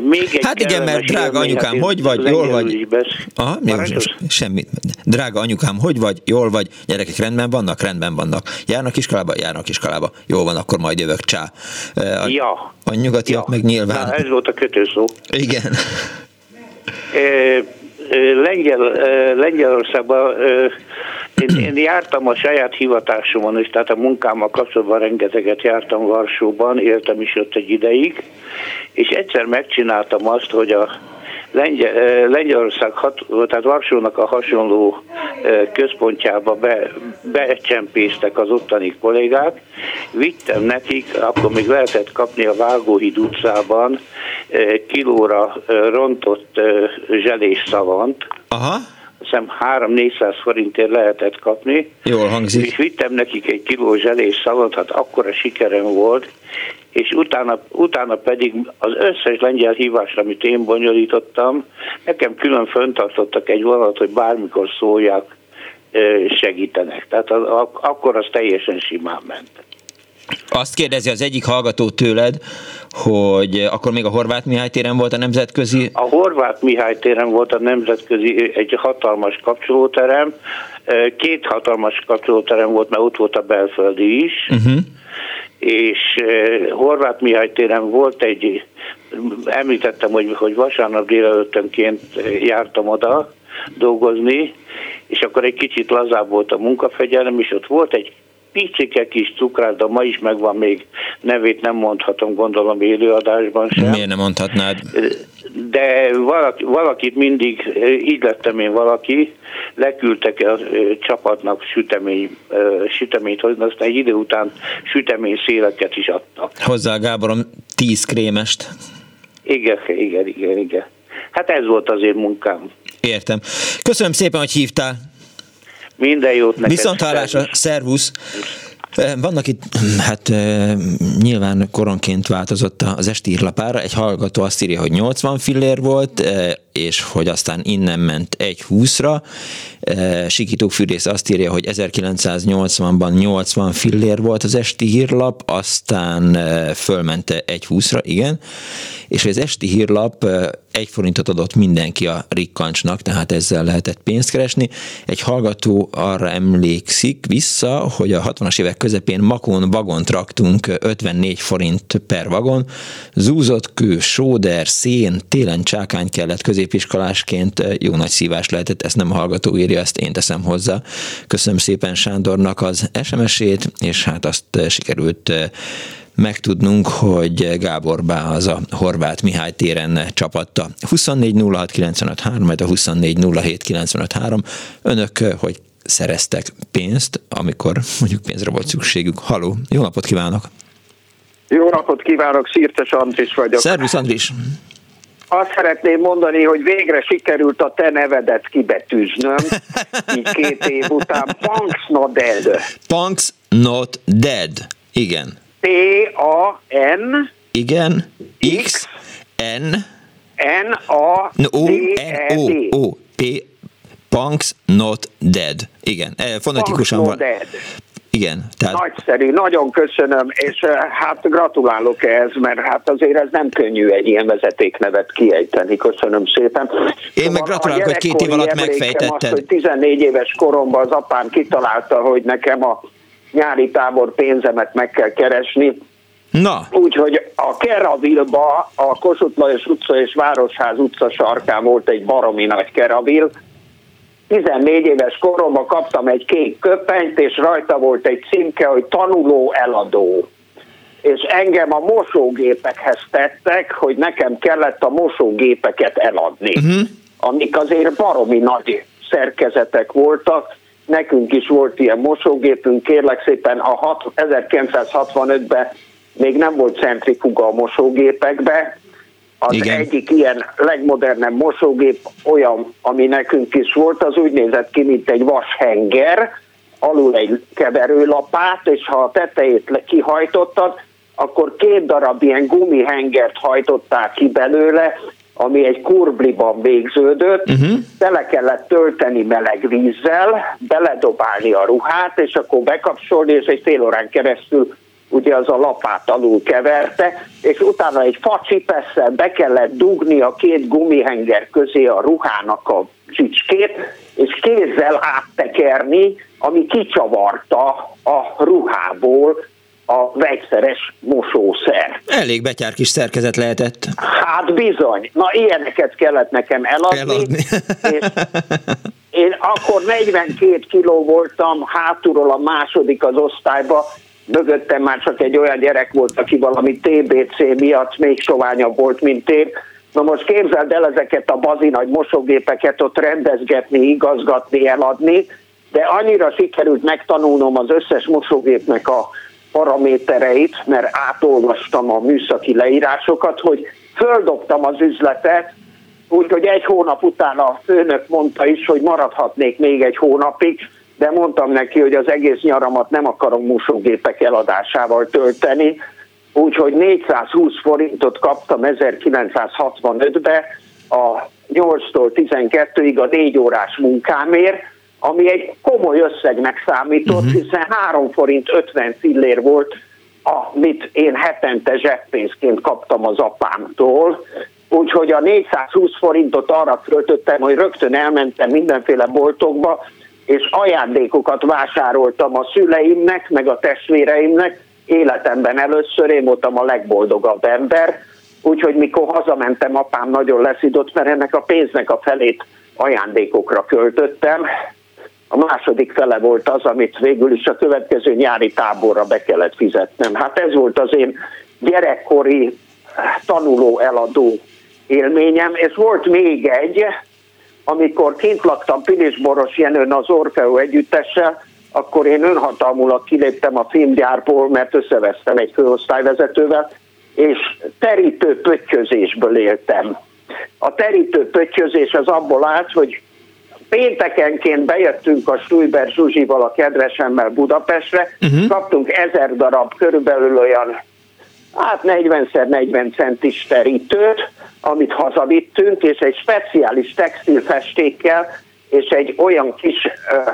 Még egy hát igen, mert drága anyukám, hát hogy vagy, jól vagy? Aha, semmi. Drága anyukám, hogy vagy, jól vagy? Gyerekek rendben vannak? Rendben vannak. Járnak iskolába? Járnak iskolába. Jó van, akkor majd jövök, csá. A, ja. A nyugatiak ja. meg nyilván. Na, ez volt a kötőszó. Igen. Lengyel, Lengyelországban én, én jártam a saját hivatásomon is, tehát a munkámmal kapcsolatban rengeteget jártam Varsóban, éltem is ott egy ideig, és egyszer megcsináltam azt, hogy a Lengyel, Lengyelország, hat, tehát Varsónak a hasonló központjába be, becsempésztek az ottani kollégák, vittem nekik, akkor még lehetett kapni a Vágóhíd utcában kilóra rontott zselés szavant. Aha hiszem 3-400 forintért lehetett kapni. Jól hangzik. És vittem nekik egy kiló zselés szalat, hát akkora sikerem volt, és utána, utána pedig az összes lengyel hívásra, amit én bonyolítottam, nekem külön föntartottak egy vonalat, hogy bármikor szóljak, segítenek. Tehát az, akkor az teljesen simán ment. Azt kérdezi az egyik hallgató tőled, hogy akkor még a Horváth Mihály téren volt a nemzetközi... A Horváth Mihály téren volt a nemzetközi egy hatalmas kapcsolóterem, két hatalmas kapcsolóterem volt, mert ott volt a belföldi is, uh-huh. és Horváth Mihály téren volt egy, említettem, hogy, hogy vasárnap délelőttönként jártam oda dolgozni, és akkor egy kicsit lazább volt a munkafegyelem, és ott volt egy picike kis de ma is megvan még nevét, nem mondhatom, gondolom élőadásban sem. Miért nem mondhatnád? De valaki, valakit mindig, így lettem én valaki, leküldtek a csapatnak sütemény, süteményt hozni, aztán egy idő után sütemény széleket is adtak. Hozzá Gáborom tíz krémest. Igen, igen, igen, igen. Hát ez volt az én munkám. Értem. Köszönöm szépen, hogy hívtál. Minden jót neked. Viszont hallásra, szervusz. Vannak itt, hát nyilván koronként változott az esti írlapára. Egy hallgató azt írja, hogy 80 fillér volt, és hogy aztán innen ment egy 20-ra. Sikító Fűrész azt írja, hogy 1980-ban 80 fillér volt az esti hírlap, aztán fölmente egy 20-ra, igen, és az esti hírlap egy forintot adott mindenki a rikkancsnak, tehát ezzel lehetett pénzt keresni. Egy hallgató arra emlékszik vissza, hogy a 60-as évek közepén Makón vagont raktunk 54 forint per vagon, zúzott kő, sóder, szén, télen csákány kellett középiskolásként, jó nagy szívás lehetett, ezt nem a hallgató írja, ezt én teszem hozzá. Köszönöm szépen Sándornak az SMS-ét, és hát azt sikerült megtudnunk, hogy Gábor Bá az a Horváth Mihály téren csapatta. 24 06 majd a 24 Önök, hogy szereztek pénzt, amikor mondjuk pénzre volt szükségük. Haló, jó napot kívánok! Jó napot kívánok, Szirtes Andris vagyok. Szervusz Andris! Azt szeretném mondani, hogy végre sikerült a te nevedet kibetűznöm, így két év után. Punks Not Dead. Punks Not Dead. Igen. P-A-N Igen. X, N N-A O N O O P Punks Not Dead. Igen, eh, fonetikusan van. Dead. Igen. Tehát... Nagyszerű, nagyon köszönöm, és eh, hát gratulálok ehhez, mert hát azért ez nem könnyű egy ilyen vezetéknevet kiejteni. Köszönöm szépen. Én szóval meg gratulálok, hogy két év alatt megfejtetted. Azt, hogy 14 éves koromban az apám kitalálta, hogy nekem a nyári tábor pénzemet meg kell keresni. Na. Úgyhogy a Keravilba, a Kossuth Lajos utca és Városház utca sarkán volt egy baromi nagy Keravil. 14 éves koromban kaptam egy kék köpenyt, és rajta volt egy címke, hogy tanuló eladó. És engem a mosógépekhez tettek, hogy nekem kellett a mosógépeket eladni. Uh-huh. Amik azért baromi nagy szerkezetek voltak, nekünk is volt ilyen mosógépünk, kérlek szépen a 1965-ben még nem volt centrifuga a mosógépekbe, az Igen. egyik ilyen legmodernebb mosógép olyan, ami nekünk is volt, az úgy nézett ki, mint egy vashenger, alul egy keverőlapát, és ha a tetejét kihajtottad, akkor két darab ilyen gumihengert hajtották ki belőle, ami egy kurbliban végződött, uh-huh. bele kellett tölteni meleg vízzel, beledobálni a ruhát, és akkor bekapcsolni, és egy fél órán keresztül ugye az a lapát alul keverte, és utána egy facsipesszel be kellett dugni a két gumihenger közé a ruhának a csicskét, és kézzel áttekerni, ami kicsavarta a ruhából a vegyszeres mosószer. Elég betyár kis szerkezet lehetett. Hát bizony. Na ilyeneket kellett nekem eladni. eladni. és én akkor 42 kiló voltam, hátulról a második az osztályba, mögöttem már csak egy olyan gyerek volt, aki valami TBC miatt még soványabb volt, mint én. Na most képzeld el ezeket a bazi nagy mosógépeket ott rendezgetni, igazgatni, eladni, de annyira sikerült megtanulnom az összes mosógépnek a paramétereit, mert átolvastam a műszaki leírásokat, hogy földobtam az üzletet, úgyhogy egy hónap után a főnök mondta is, hogy maradhatnék még egy hónapig, de mondtam neki, hogy az egész nyaramat nem akarom mosógépek eladásával tölteni, úgyhogy 420 forintot kaptam 1965-be a 8-tól 12-ig a 4 órás munkámért, ami egy komoly összegnek számított, uh-huh. hiszen 3 forint 50 fillér volt, amit én hetente zseppénzként kaptam az apámtól, úgyhogy a 420 forintot arra költöttem, hogy rögtön elmentem mindenféle boltokba, és ajándékokat vásároltam a szüleimnek, meg a testvéreimnek, életemben először én voltam a legboldogabb ember, úgyhogy mikor hazamentem, apám nagyon leszidott, mert ennek a pénznek a felét ajándékokra költöttem, a második fele volt az, amit végül is a következő nyári táborra be kellett fizetnem. Hát ez volt az én gyerekkori tanuló eladó élményem, és volt még egy, amikor kint laktam Pilisboros Jenőn az Orfeo együttessel, akkor én önhatalmulag kiléptem a filmgyárból, mert összevesztem egy főosztályvezetővel, és terítő pöttyözésből éltem. A terítő pöttyözés az abból állt, hogy péntekenként bejöttünk a Stuyber Zsuzsival, a kedvesemmel Budapestre, uh-huh. kaptunk ezer darab, körülbelül olyan hát 40x40 centis terítőt, amit hazavittünk, és egy speciális textilfestékkel, és egy olyan kis uh,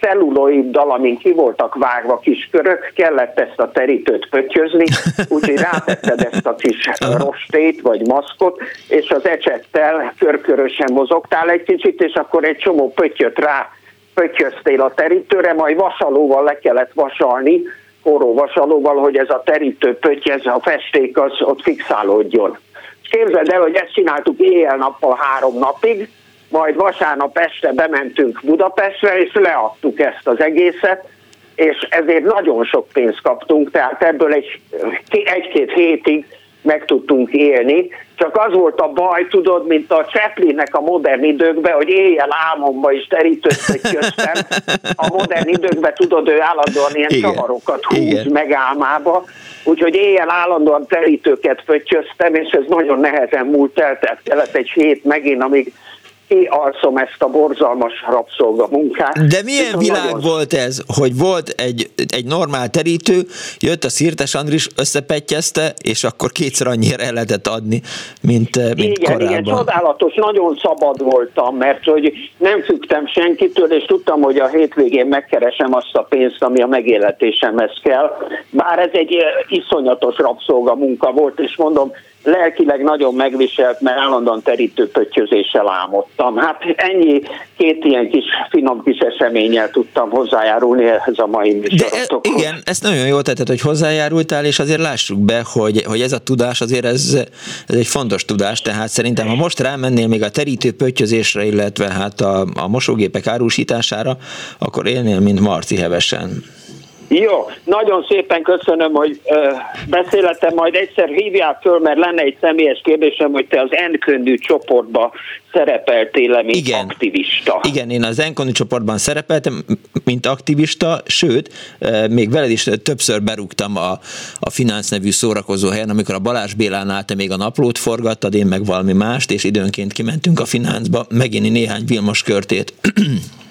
celluloiddal, amin ki voltak vágva kis körök, kellett ezt a terítőt pöttyözni, úgyhogy rátetted ezt a kis rostét vagy maszkot, és az ecsettel körkörösen mozogtál egy kicsit, és akkor egy csomó pöttyöt rá pöttyöztél a terítőre, majd vasalóval le kellett vasalni, forró vasalóval, hogy ez a terítő pötty, ez a festék az ott fixálódjon. Képzeld el, hogy ezt csináltuk éjjel-nappal három napig, majd vasárnap este bementünk Budapestre, és leadtuk ezt az egészet, és ezért nagyon sok pénzt kaptunk, tehát ebből egy, egy-két hétig meg tudtunk élni, csak az volt a baj, tudod, mint a Chaplinnek a modern időkben, hogy éjjel álmomba is terítőt köztem. A modern időkben tudod, ő állandóan ilyen Igen. csavarokat húz Igen. meg álmába, úgyhogy éjjel állandóan terítőket föttyöztem, és ez nagyon nehezen múlt el, tehát kellett egy hét megint, amíg kialszom ezt a borzalmas rabszolga munkát. De milyen világ nagyon... volt ez, hogy volt egy, egy normál terítő, jött a Szirtes Andris, összepetjezte, és akkor kétszer annyira el lehetett adni, mint, eh, mint igen, korábban. Igen, csodálatos, nagyon szabad voltam, mert hogy nem fügtem senkitől, és tudtam, hogy a hétvégén megkeresem azt a pénzt, ami a megéletésemhez kell. Bár ez egy eh, iszonyatos rabszolga munka volt, és mondom, lelkileg nagyon megviselt, mert állandóan terítőpöttyözéssel álmodtam. Hát ennyi két ilyen kis finom kis eseménnyel tudtam hozzájárulni ehhez a mai műsorotokhoz. De igen, ezt nagyon jól tetted, hogy hozzájárultál, és azért lássuk be, hogy, hogy ez a tudás azért ez, ez egy fontos tudás, tehát szerintem ha most rámennél még a terítőpöttyözésre, illetve hát a, a mosógépek árusítására, akkor élnél, mint Marci hevesen. Jó, nagyon szépen köszönöm, hogy uh, beszéletem, majd egyszer hívják föl, mert lenne egy személyes kérdésem, hogy te az Enkönnyű csoportba szerepeltél mint Igen. aktivista. Igen, én az Enkönnyű csoportban szerepeltem, mint aktivista, sőt, még veled is többször berúgtam a, a Finánc nevű szórakozó helyen, amikor a Balázs Bélánál te még a naplót forgattad, én meg valami mást, és időnként kimentünk a Finánzba, megint néhány Vilmos körtét.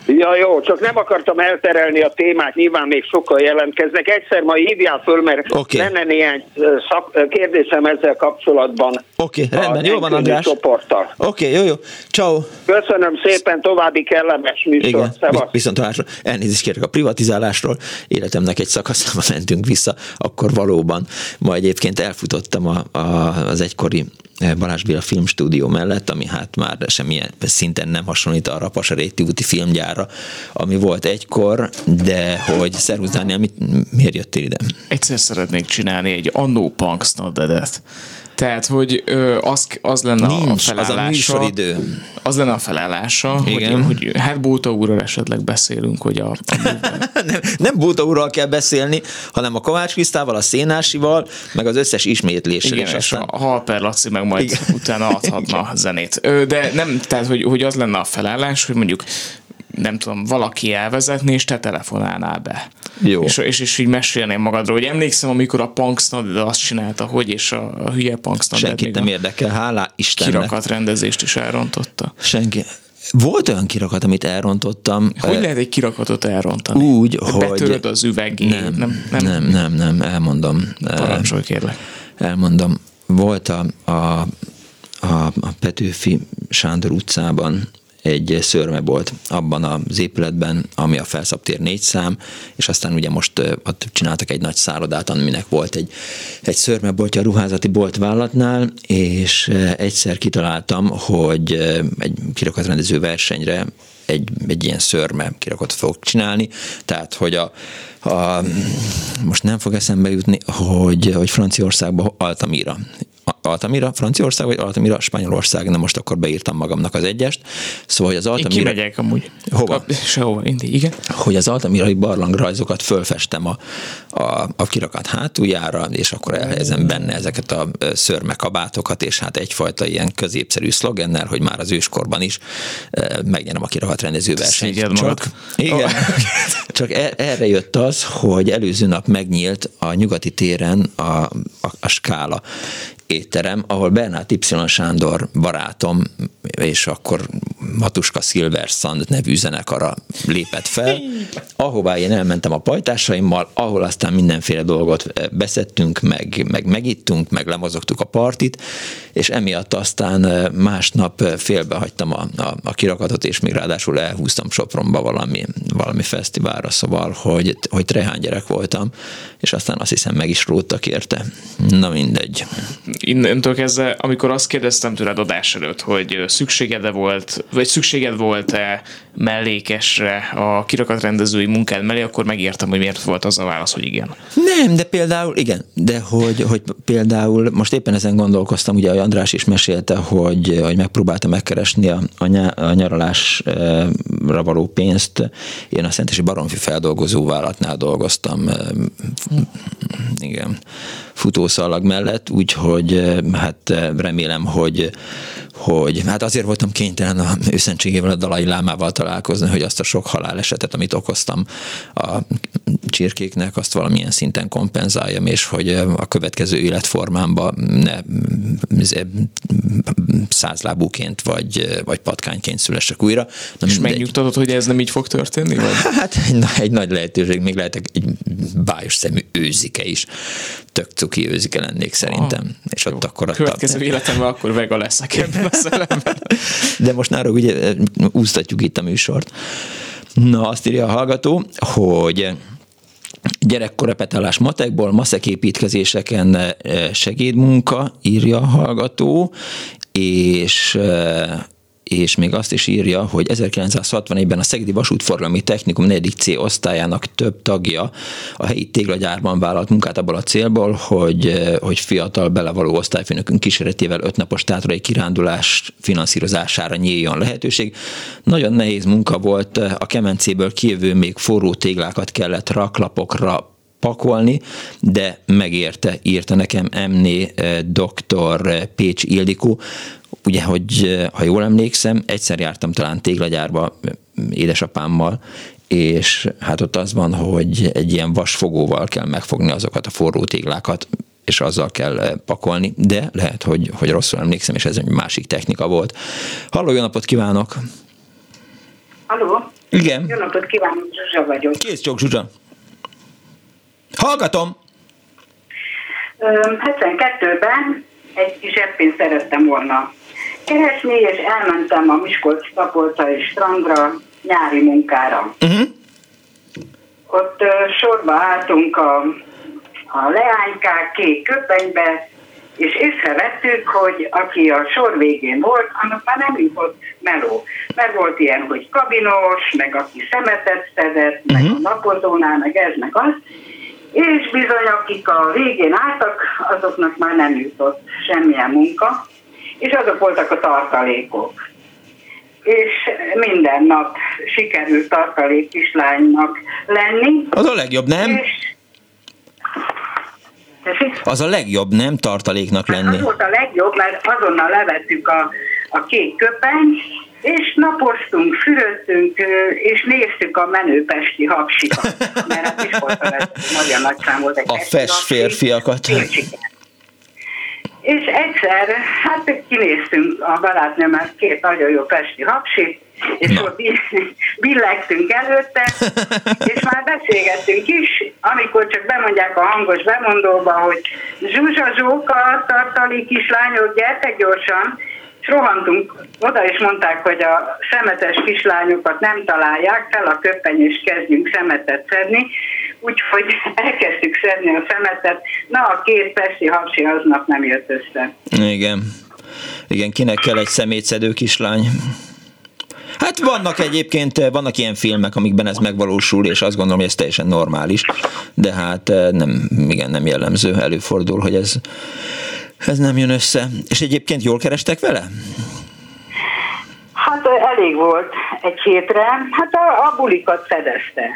Ja, jó, csak nem akartam elterelni a témát, nyilván még sokkal jelentkeznek. Egyszer majd hívjál föl, mert okay. lenne néhány szak, kérdésem ezzel kapcsolatban. Oké, okay, rendben, jó van András. Oké, okay, jó, jó, ciao. Köszönöm szépen, további kellemes műsor. Igen, Szevasz. viszont hallásra. Elnézést kérek a privatizálásról, életemnek egy szakaszába mentünk vissza, akkor valóban ma egyébként elfutottam a, a, az egykori Balázs Béla filmstúdió mellett, ami hát már semmilyen szinten nem hasonlít arra a Pasaréti úti filmgyára, ami volt egykor, de hogy szervusz Dániel, mit, miért jöttél ide? Egyszer szeretnék csinálni egy Annó Punks Nodedet. Tehát, hogy ö, az, az lenne Nincs, a felállása. Az a idő. Az lenne a felállása, Igen. hogy, hogy hát Bóta úrral esetleg beszélünk, hogy a... a nem, nem Bóta úrral kell beszélni, hanem a Kovács Krisztával, a Szénásival, meg az összes ismétléssel. Igen, és, aztán... a Halper Laci meg majd Igen. utána adhatna Igen. zenét. De nem, tehát, hogy, hogy az lenne a felállás, hogy mondjuk nem tudom, valaki elvezetni, és te telefonálnál be. Jó. És, és, és így mesélném magadról, hogy emlékszem, amikor a Punksnod azt csinálta, hogy, és a, a hülye Punksnod Senkit nem érdekel, hálá Istennek. Kirakat rendezést is elrontotta. Senki. Volt olyan kirakat, amit elrontottam. Hogy lehet egy kirakatot elrontani? Úgy, hogy... Betöröd az üvegét. Nem, nem, nem, nem, nem, nem elmondom. Parancsolj kérlek. Elmondom. Volt a, a, a, a Petőfi Sándor utcában egy szörmebolt abban az épületben, ami a Felszabtér négy szám, és aztán ugye most ott csináltak egy nagy szállodát, aminek volt egy, egy szörmeboltja a ruházati boltvállalatnál, és egyszer kitaláltam, hogy egy kirakatrendező versenyre egy, egy ilyen szörme kirakot fogok csinálni, tehát hogy a, a, most nem fog eszembe jutni, hogy, hogy Franciaországban Altamira Altamira Franciaország, vagy Altamira Spanyolország, nem most akkor beírtam magamnak az egyest. Szóval, hogy az Altamira... Én kimegyek amúgy. Hova? Sehova, indi, igen. Hogy az Altamirai barlangrajzokat fölfestem a, a, a kirakat hátuljára, és akkor elhelyezem benne ezeket a szörmekabátokat, és hát egyfajta ilyen középszerű szlogennel, hogy már az őskorban is megnyerem a kirakat rendező versenyt. Csak, igen, oh. csak er, erre jött az, hogy előző nap megnyílt a nyugati téren a, a, a skála, étterem, ahol Bernát Y. Sándor barátom, és akkor Matuska Silver Sand nevű zenekara lépett fel, ahová én elmentem a pajtásaimmal, ahol aztán mindenféle dolgot beszettünk, meg, meg megittunk, meg lemozogtuk a partit, és emiatt aztán másnap félbehagytam a, a, a kirakatot, és még ráadásul elhúztam Sopronba valami, valami fesztiválra, szóval, hogy, hogy trehány gyerek voltam, és aztán azt hiszem meg is róttak érte. Na mindegy. Innentől kezdve, amikor azt kérdeztem tőled adás előtt, hogy szükséged volt, vagy szükséged volt-e mellékesre a kirakatrendezői munkád mellé, akkor megértem, hogy miért volt az a válasz, hogy igen. Nem, de például, igen, de hogy, hogy például most éppen ezen gondolkoztam, ugye a András is mesélte, hogy, hogy megpróbálta megkeresni a, a, nyá, a nyaralásra való pénzt. Én a Szentesi Baromfi feldolgozó vállalatnál dolgoztam, igen, futószalag mellett, úgyhogy hát remélem, hogy hogy hát azért voltam kénytelen a őszentségével, a Dalai Lámával találkozni, hogy azt a sok halálesetet, amit okoztam a csirkéknek, azt valamilyen szinten kompenzáljam, és hogy a következő életformámba ne százlábúként vagy, vagy patkányként szülessek újra. Na, és megnyugtatod, hogy ez nem így fog történni? Vagy? Hát egy, egy nagy lehetőség, még lehet egy bájos szemű őzike is. Tök cuki őzike lennék szerintem. Ah, és ott jó. akkor a Következő életemben akkor vega leszek ebben a szellemben. De most náról ugye úsztatjuk itt a műsort. Na, azt írja a hallgató, hogy gyerekkorepetálás matekból, maszeképítkezéseken eh, segédmunka, írja a hallgató, és eh, és még azt is írja, hogy 1961-ben a Szegedi Vasútforgalmi Technikum 4. C osztályának több tagja a helyi téglagyárban vállalt munkát abból a célból, hogy, hogy fiatal belevaló osztályfőnökünk kísérletével ötnapos tátrai kirándulás finanszírozására nyíljon lehetőség. Nagyon nehéz munka volt, a kemencéből kijövő még forró téglákat kellett raklapokra pakolni, de megérte, írta nekem Emné eh, dr. Pécs Ildikó, ugye, hogy ha jól emlékszem, egyszer jártam talán téglagyárba édesapámmal, és hát ott az van, hogy egy ilyen vasfogóval kell megfogni azokat a forró téglákat, és azzal kell pakolni, de lehet, hogy, hogy rosszul emlékszem, és ez egy másik technika volt. Halló, jó napot kívánok! Halló! Igen. Jó napot kívánok, Zsuzsa vagyok. Kész csók, Zsuzsa. Hallgatom! 72-ben egy kis zseppénzt szerettem volna keresni, és elmentem a Miskolc tapolcai strandra nyári munkára. Uh-huh. Ott uh, sorba álltunk a, a leánykák kék köpenybe, és észrevettük, hogy aki a sor végén volt, annak már nem jutott meló. Mert volt ilyen, hogy kabinos, meg aki szemetet szedett, uh-huh. meg a mhm. napozónál, meg ez, meg az, és bizony, akik a végén álltak, azoknak már nem jutott semmilyen munka, és azok voltak a tartalékok. És minden nap sikerült tartalék kislánynak lenni. Az a legjobb, nem? És az a legjobb, nem tartaléknak lenni? Hát az volt a legjobb, mert azonnal levettük a, a kék köpeny, és napoztunk, fürödtünk, és néztük a menőpesti hapsikat, mert hát is volt a nagyon nagy szám volt egy A fes férfiakat. És egyszer, hát kinéztünk a barátnőmmel két nagyon jó pesti hapsit, és Na. ott billegtünk előtte, és már beszélgettünk is, amikor csak bemondják a hangos bemondóba, hogy Zsuzsa Zsóka, tartali kislányok, gyertek gyorsan, és rohantunk oda, és mondták, hogy a szemetes kislányokat nem találják fel a köpeny, és kezdjünk szemetet szedni. Úgyhogy elkezdtük szedni a szemetet. Na, a két pesti hapsi aznap nem jött össze. Igen. Igen, kinek kell egy szemétszedő kislány? Hát vannak egyébként, vannak ilyen filmek, amikben ez megvalósul, és azt gondolom, hogy ez teljesen normális, de hát eh, nem, igen, nem jellemző, előfordul, hogy ez ez nem jön össze. És egyébként jól kerestek vele? Hát elég volt egy hétre. Hát a, a bulikat fedezte.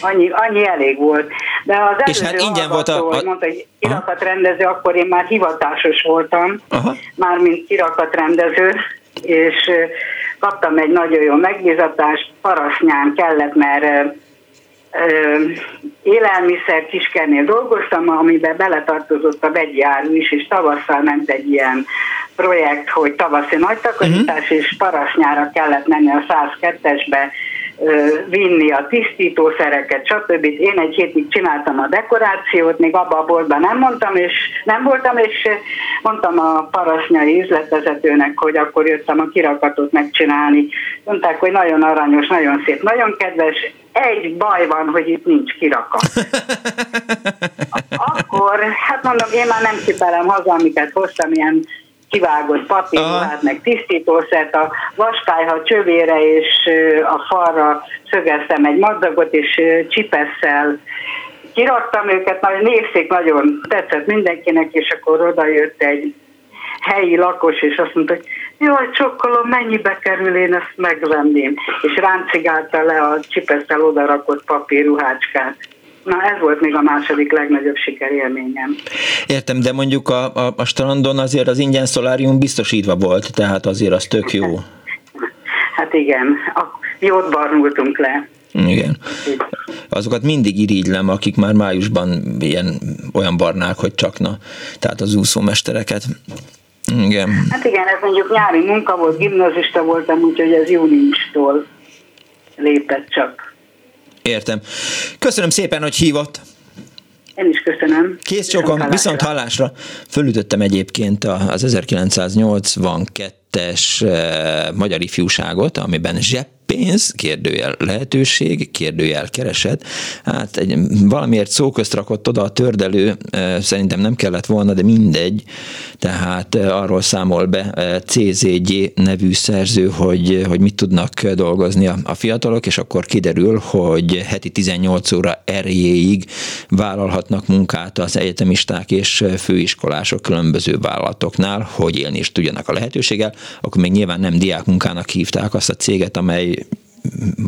Annyi, annyi elég volt. De az és hát ingyen volt a, a... mondta, hogy kirakatrendező, akkor én már hivatásos voltam, Aha. már mint kirakatrendező, és kaptam egy nagyon jó megbízatást, parasznyán kellett, mert élelmiszer kiskernél dolgoztam, amiben beletartozott a vegyi áru is, és tavasszal ment egy ilyen projekt, hogy tavaszi nagy takarítás, uh-huh. és parasnyára kellett menni a 102-esbe vinni a tisztítószereket, stb. Én egy hétig csináltam a dekorációt, még abba a boltban nem mondtam, és nem voltam, és mondtam a parasznyai üzletvezetőnek, hogy akkor jöttem a kirakatot megcsinálni. Mondták, hogy nagyon aranyos, nagyon szép, nagyon kedves, egy baj van, hogy itt nincs kirakat. Akkor, hát mondom, én már nem cipelem haza, amiket hoztam, ilyen kivágott papírruhát, meg tisztítószert, a vaskályha csövére és a falra szögeztem egy madzagot, és csipesszel kiraktam őket, nagyon nézték, nagyon tetszett mindenkinek, és akkor oda jött egy helyi lakos, és azt mondta, hogy jaj, csokkolom, mennyibe kerül, én ezt megvenném. És ráncigálta le a csipesszel odarakott papírruhácskát. Na ez volt még a második legnagyobb sikerélményem. Értem, de mondjuk a, a, a strandon azért az ingyen szolárium biztosítva volt, tehát azért az tök jó. Hát igen, a, jót barnultunk le. Igen. Azokat mindig irigylem, akik már májusban ilyen, olyan barnák, hogy csakna. Tehát az úszómestereket. Igen. Hát igen, ez mondjuk nyári munka volt, gimnazista voltam, úgyhogy ez júniustól lépett csak. Értem. Köszönöm szépen, hogy hívott. Én is köszönöm. Kész csokom, viszont hallásra. Fölütöttem egyébként az 1982-es eh, magyar ifjúságot, amiben zsepp pénz, kérdőjel lehetőség, kérdőjel kereset. Hát egy, valamiért szóközt rakott oda a tördelő, szerintem nem kellett volna, de mindegy. Tehát arról számol be CZG nevű szerző, hogy, hogy mit tudnak dolgozni a, fiatalok, és akkor kiderül, hogy heti 18 óra erjéig vállalhatnak munkát az egyetemisták és főiskolások különböző vállalatoknál, hogy élni is tudjanak a lehetőséggel. Akkor még nyilván nem diákmunkának hívták azt a céget, amely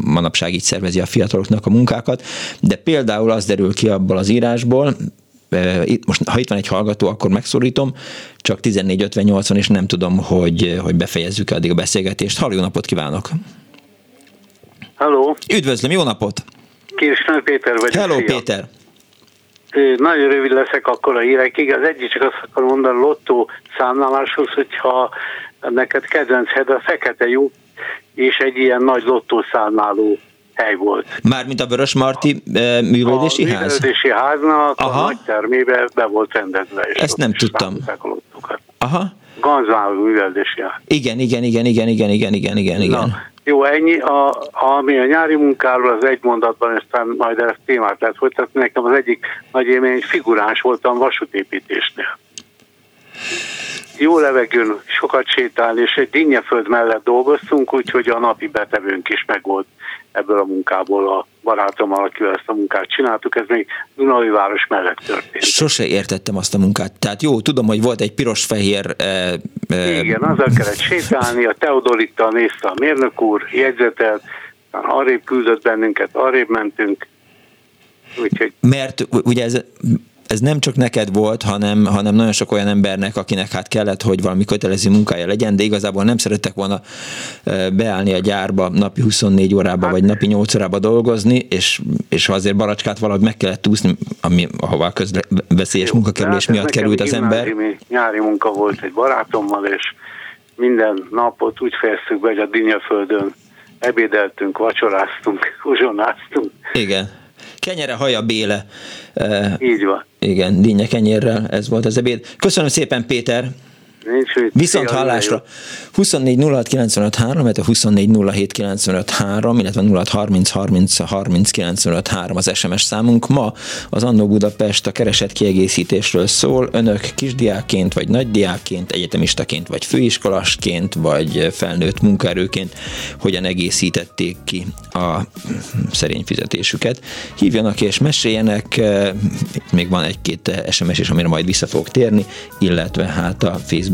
manapság így szervezi a fiataloknak a munkákat, de például az derül ki abból az írásból, itt, most ha itt van egy hallgató, akkor megszólítom, csak 14.58 és nem tudom, hogy, hogy befejezzük addig a beszélgetést. Halló, jó napot kívánok! Halló! Üdvözlöm, jó napot! Kirsten Péter vagyok. Hello, szia. Péter! Nagyon rövid leszek akkor a hírekig. Az egyik csak azt akarom mondani lottó számláláshoz, hogyha neked kedvenced a fekete lyuk, és egy ilyen nagy lottószámláló hely volt. Mármint a Vörös Marti e, művelődési ház? A művelődési háznak Aha. a nagy termébe be volt rendezve. És Ezt nem tudtam. Aha. Ganzmáló művelődési ház. Igen, igen, igen, igen, igen, igen, igen, igen, igen. Na, jó, ennyi. A, ami a nyári munkáról az egy mondatban, aztán majd ezt témát lehet folytatni. Nekem az egyik nagy élmény, figuráns voltam vasútépítésnél jó levegőn sokat sétálni, és egy dinnyeföld mellett dolgoztunk, úgyhogy a napi betevőnk is megvolt ebből a munkából a barátommal, akivel ezt a munkát csináltuk, ez még Dunai város mellett történt. Sose értettem azt a munkát. Tehát jó, tudom, hogy volt egy piros-fehér... E, e... Igen, azzal kellett sétálni, a Teodorittal nézte a mérnök úr, jegyzetel, arrébb küldött bennünket, arrébb mentünk, Úgyhogy... Mert ugye ez ez nem csak neked volt, hanem, hanem nagyon sok olyan embernek, akinek hát kellett, hogy valami kötelező munkája legyen, de igazából nem szerettek volna beállni a gyárba napi 24 órába, vagy napi 8 órába dolgozni, és, és azért baracskát valahogy meg kellett úszni, ami, ahová közveszélyes munkakerülés hát miatt került az ember. Nyári munka volt egy barátommal, és minden napot úgy fejeztük be, hogy a Dinyaföldön ebédeltünk, vacsoráztunk, uzsonáztunk. Igen kenyere, haja, béle. Így van. Igen, dinnye kenyérrel, ez volt az ebéd. Köszönöm szépen, Péter! Viszont hallásra. 24 06 95 3, illetve 24 07 95 3, illetve 06 30 30 30 95 3 az SMS számunk. Ma az Annó Budapest a keresett kiegészítésről szól. Önök kisdiákként, vagy nagydiákként, egyetemistaként, vagy főiskolasként, vagy felnőtt munkaerőként hogyan egészítették ki a szerény fizetésüket. Hívjanak és meséljenek, még van egy-két SMS is, amire majd vissza fogok térni, illetve hát a Facebook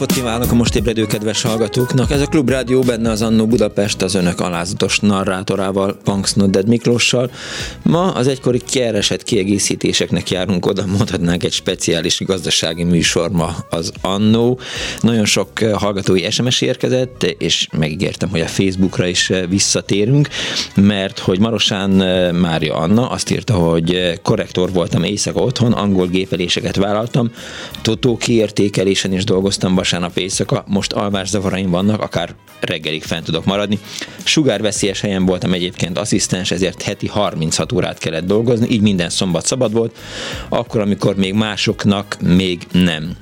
Napot kívánok a most ébredő kedves hallgatóknak! Ez a Klubrádió benne az Annó Budapest az önök alázatos narrátorával, Punks Nodded Miklóssal. Ma az egykori keresett kiegészítéseknek járunk oda, mondhatnánk egy speciális gazdasági műsor ma az Annó. Nagyon sok hallgatói SMS érkezett, és megígértem, hogy a Facebookra is visszatérünk, mert hogy Marosán Mária Anna azt írta, hogy korrektor voltam éjszaka otthon, angol gépeléseket vállaltam, totó kiértékelésen is dolgoztam, dolgoztam vasárnap éjszaka, most alvászavaraim vannak, akár reggelig fent tudok maradni. Sugárveszélyes helyen voltam egyébként asszisztens, ezért heti 36 órát kellett dolgozni, így minden szombat szabad volt, akkor, amikor még másoknak még nem.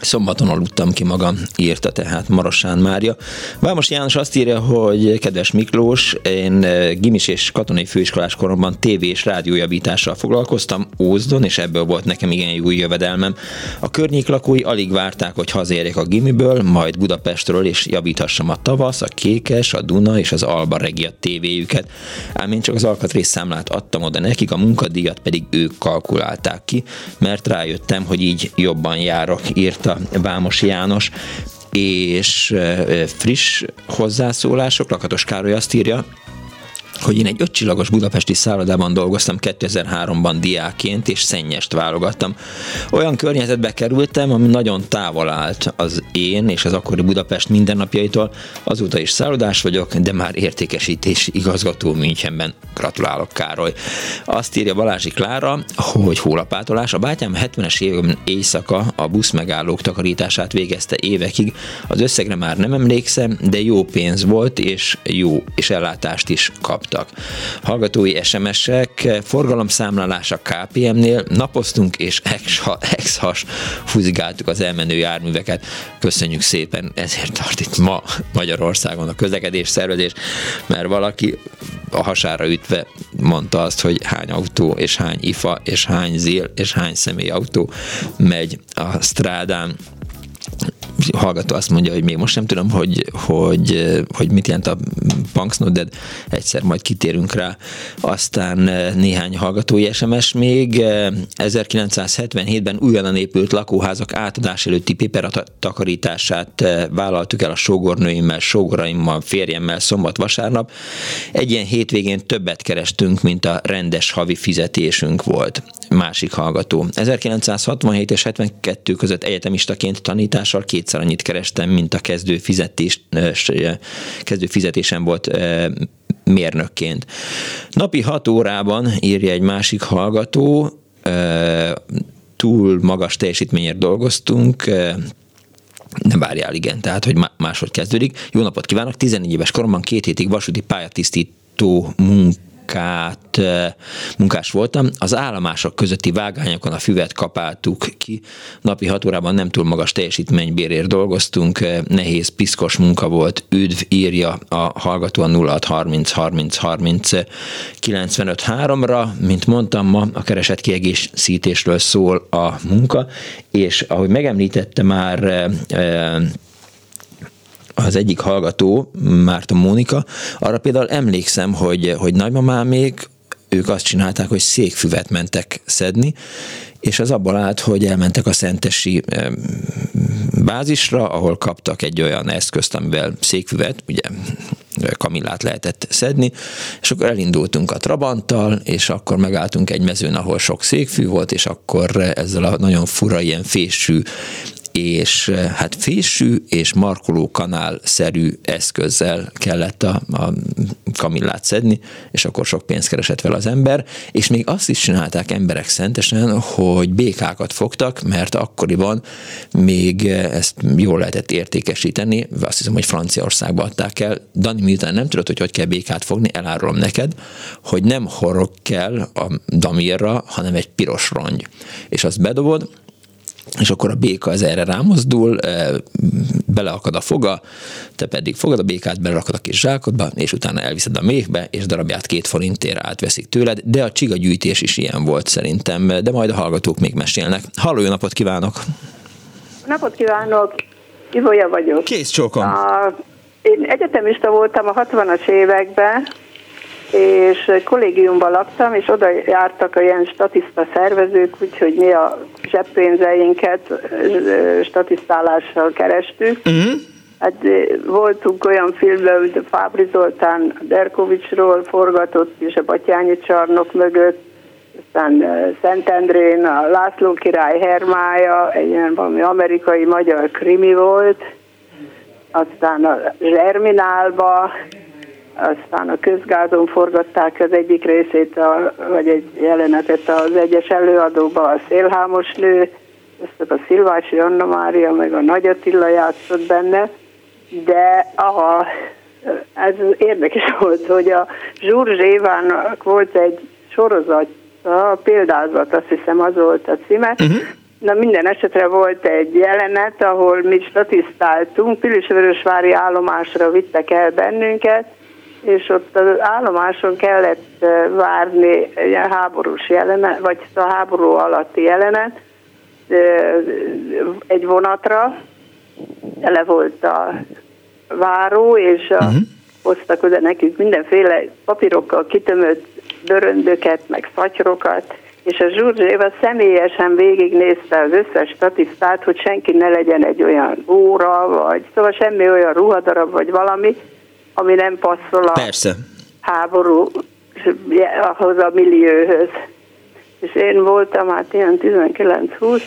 Szombaton aludtam ki magam, írta tehát Marosán Mária. Vámos János azt írja, hogy kedves Miklós, én eh, gimis és katonai főiskolás koromban tévé és rádiójavítással foglalkoztam Ózdon, és ebből volt nekem igen jó jövedelmem. A környék lakói alig várták, hogy hazérjek a gimiből, majd Budapestről, és javíthassam a tavasz, a Kékes, a Duna és az Alba Regia tévéjüket. Ám én csak az alkatrész számlát adtam oda nekik, a munkadíjat pedig ők kalkulálták ki, mert rájöttem, hogy így jobban járok, írt írta Vámos János, és friss hozzászólások, Lakatos Károly azt írja, hogy én egy ötcsillagos budapesti szállodában dolgoztam 2003-ban diákként, és szennyest válogattam. Olyan környezetbe kerültem, ami nagyon távol állt az én és az akkori Budapest mindennapjaitól. Azóta is szállodás vagyok, de már értékesítés igazgató Münchenben. Gratulálok, Károly. Azt írja Balázsi Klára, hogy hólapátolás. A bátyám 70-es évben éjszaka a busz megállók takarítását végezte évekig. Az összegre már nem emlékszem, de jó pénz volt, és jó, és ellátást is kap kaptak. Hallgatói SMS-ek, forgalomszámlálás a KPM-nél, napoztunk és ex-has fuzigáltuk az elmenő járműveket. Köszönjük szépen, ezért tart itt ma Magyarországon a közlekedés szervezés, mert valaki a hasára ütve mondta azt, hogy hány autó, és hány ifa, és hány zél, és hány személyautó megy a strádán hallgató azt mondja, hogy még most nem tudom, hogy, hogy, hogy mit jelent a Punksnode, de egyszer majd kitérünk rá. Aztán eh, néhány hallgatói SMS még. 1977-ben eh, újonnan épült lakóházak átadás előtti piperat takarítását eh, vállaltuk el a sógornőimmel, sógoraimmal, férjemmel szombat-vasárnap. Egy ilyen hétvégén többet kerestünk, mint a rendes havi fizetésünk volt. Másik hallgató. 1967 és 72 között egyetemistaként tanítással kétszer annyit kerestem, mint a kezdő, fizetés, kezdő fizetésen volt mérnökként. Napi hat órában írja egy másik hallgató, túl magas teljesítményért dolgoztunk, nem várjál, igen, tehát, hogy máshogy kezdődik. Jó napot kívánok, 14 éves koromban két hétig vasúti pályatisztító munk munkát, munkás voltam. Az állomások közötti vágányokon a füvet kapáltuk ki. Napi hat órában nem túl magas teljesítménybérért dolgoztunk. Nehéz, piszkos munka volt. Üdv írja a hallgató a 0630 30 30 95 3-ra. Mint mondtam, ma a keresett kiegészítésről szól a munka, és ahogy megemlítette már az egyik hallgató, Márta Mónika, arra például emlékszem, hogy, hogy még ők azt csinálták, hogy székfüvet mentek szedni, és az abból állt, hogy elmentek a szentesi bázisra, ahol kaptak egy olyan eszközt, amivel székfüvet, ugye kamillát lehetett szedni, és akkor elindultunk a Trabanttal, és akkor megálltunk egy mezőn, ahol sok székfű volt, és akkor ezzel a nagyon fura ilyen fésű és eh, hát fésű és markoló kanál-szerű eszközzel kellett a, a kamillát szedni, és akkor sok pénzt keresett vele az ember, és még azt is csinálták emberek szentesen, hogy békákat fogtak, mert akkoriban még eh, ezt jól lehetett értékesíteni, azt hiszem, hogy Franciaországba adták el. Dani, miután nem tudod, hogy hogy kell békát fogni, elárulom neked, hogy nem horog kell a damírra, hanem egy piros rongy. És azt bedobod, és akkor a béka az erre rámozdul, beleakad a foga, te pedig fogad a békát, belerakod a kis zsákodba, és utána elviszed a méhbe, és darabját két forintért átveszik tőled, de a csigagyűjtés is ilyen volt szerintem, de majd a hallgatók még mesélnek. Halló, jó napot kívánok! Napot kívánok! Ivolya vagyok. Kész csókom! A, én egyetemista voltam a 60-as években, és kollégiumban laktam, és oda jártak a ilyen statiszta szervezők, úgyhogy mi a zseppénzeinket statisztálással kerestük. Uh-huh. Hát voltunk olyan filmben, hogy a Fábri Zoltán Derkovicsról forgatott, és a Batyányi csarnok mögött, aztán Szentendrén a László király Hermája, egy ilyen valami amerikai-magyar krimi volt, aztán a Zserminálba, aztán a közgázon forgatták az egyik részét, a, vagy egy jelenetet az egyes előadóba, a Szélhámos nő, ezt a Szilvási Anna Mária, meg a Nagy Attila játszott benne, de a, ez érdekes volt, hogy a Zsúr Zsévának volt egy sorozat, a példázat, azt hiszem az volt a címe, uh-huh. Na minden esetre volt egy jelenet, ahol mi statisztáltunk, Pilisvörösvári állomásra vittek el bennünket, és ott az állomáson kellett várni egy háborús jelenet, vagy a háború alatti jelenet egy vonatra, tele volt a váró, és a, uh-huh. hoztak oda nekünk mindenféle papírokkal kitömött döröndöket, meg szatyrokat, és a Zsurzséva személyesen végignézte az összes statisztát, hogy senki ne legyen egy olyan óra, vagy szóval semmi olyan ruhadarab, vagy valami, ami nem passzol a Persze. háború ahhoz a millióhöz. És én voltam hát ilyen 19-20,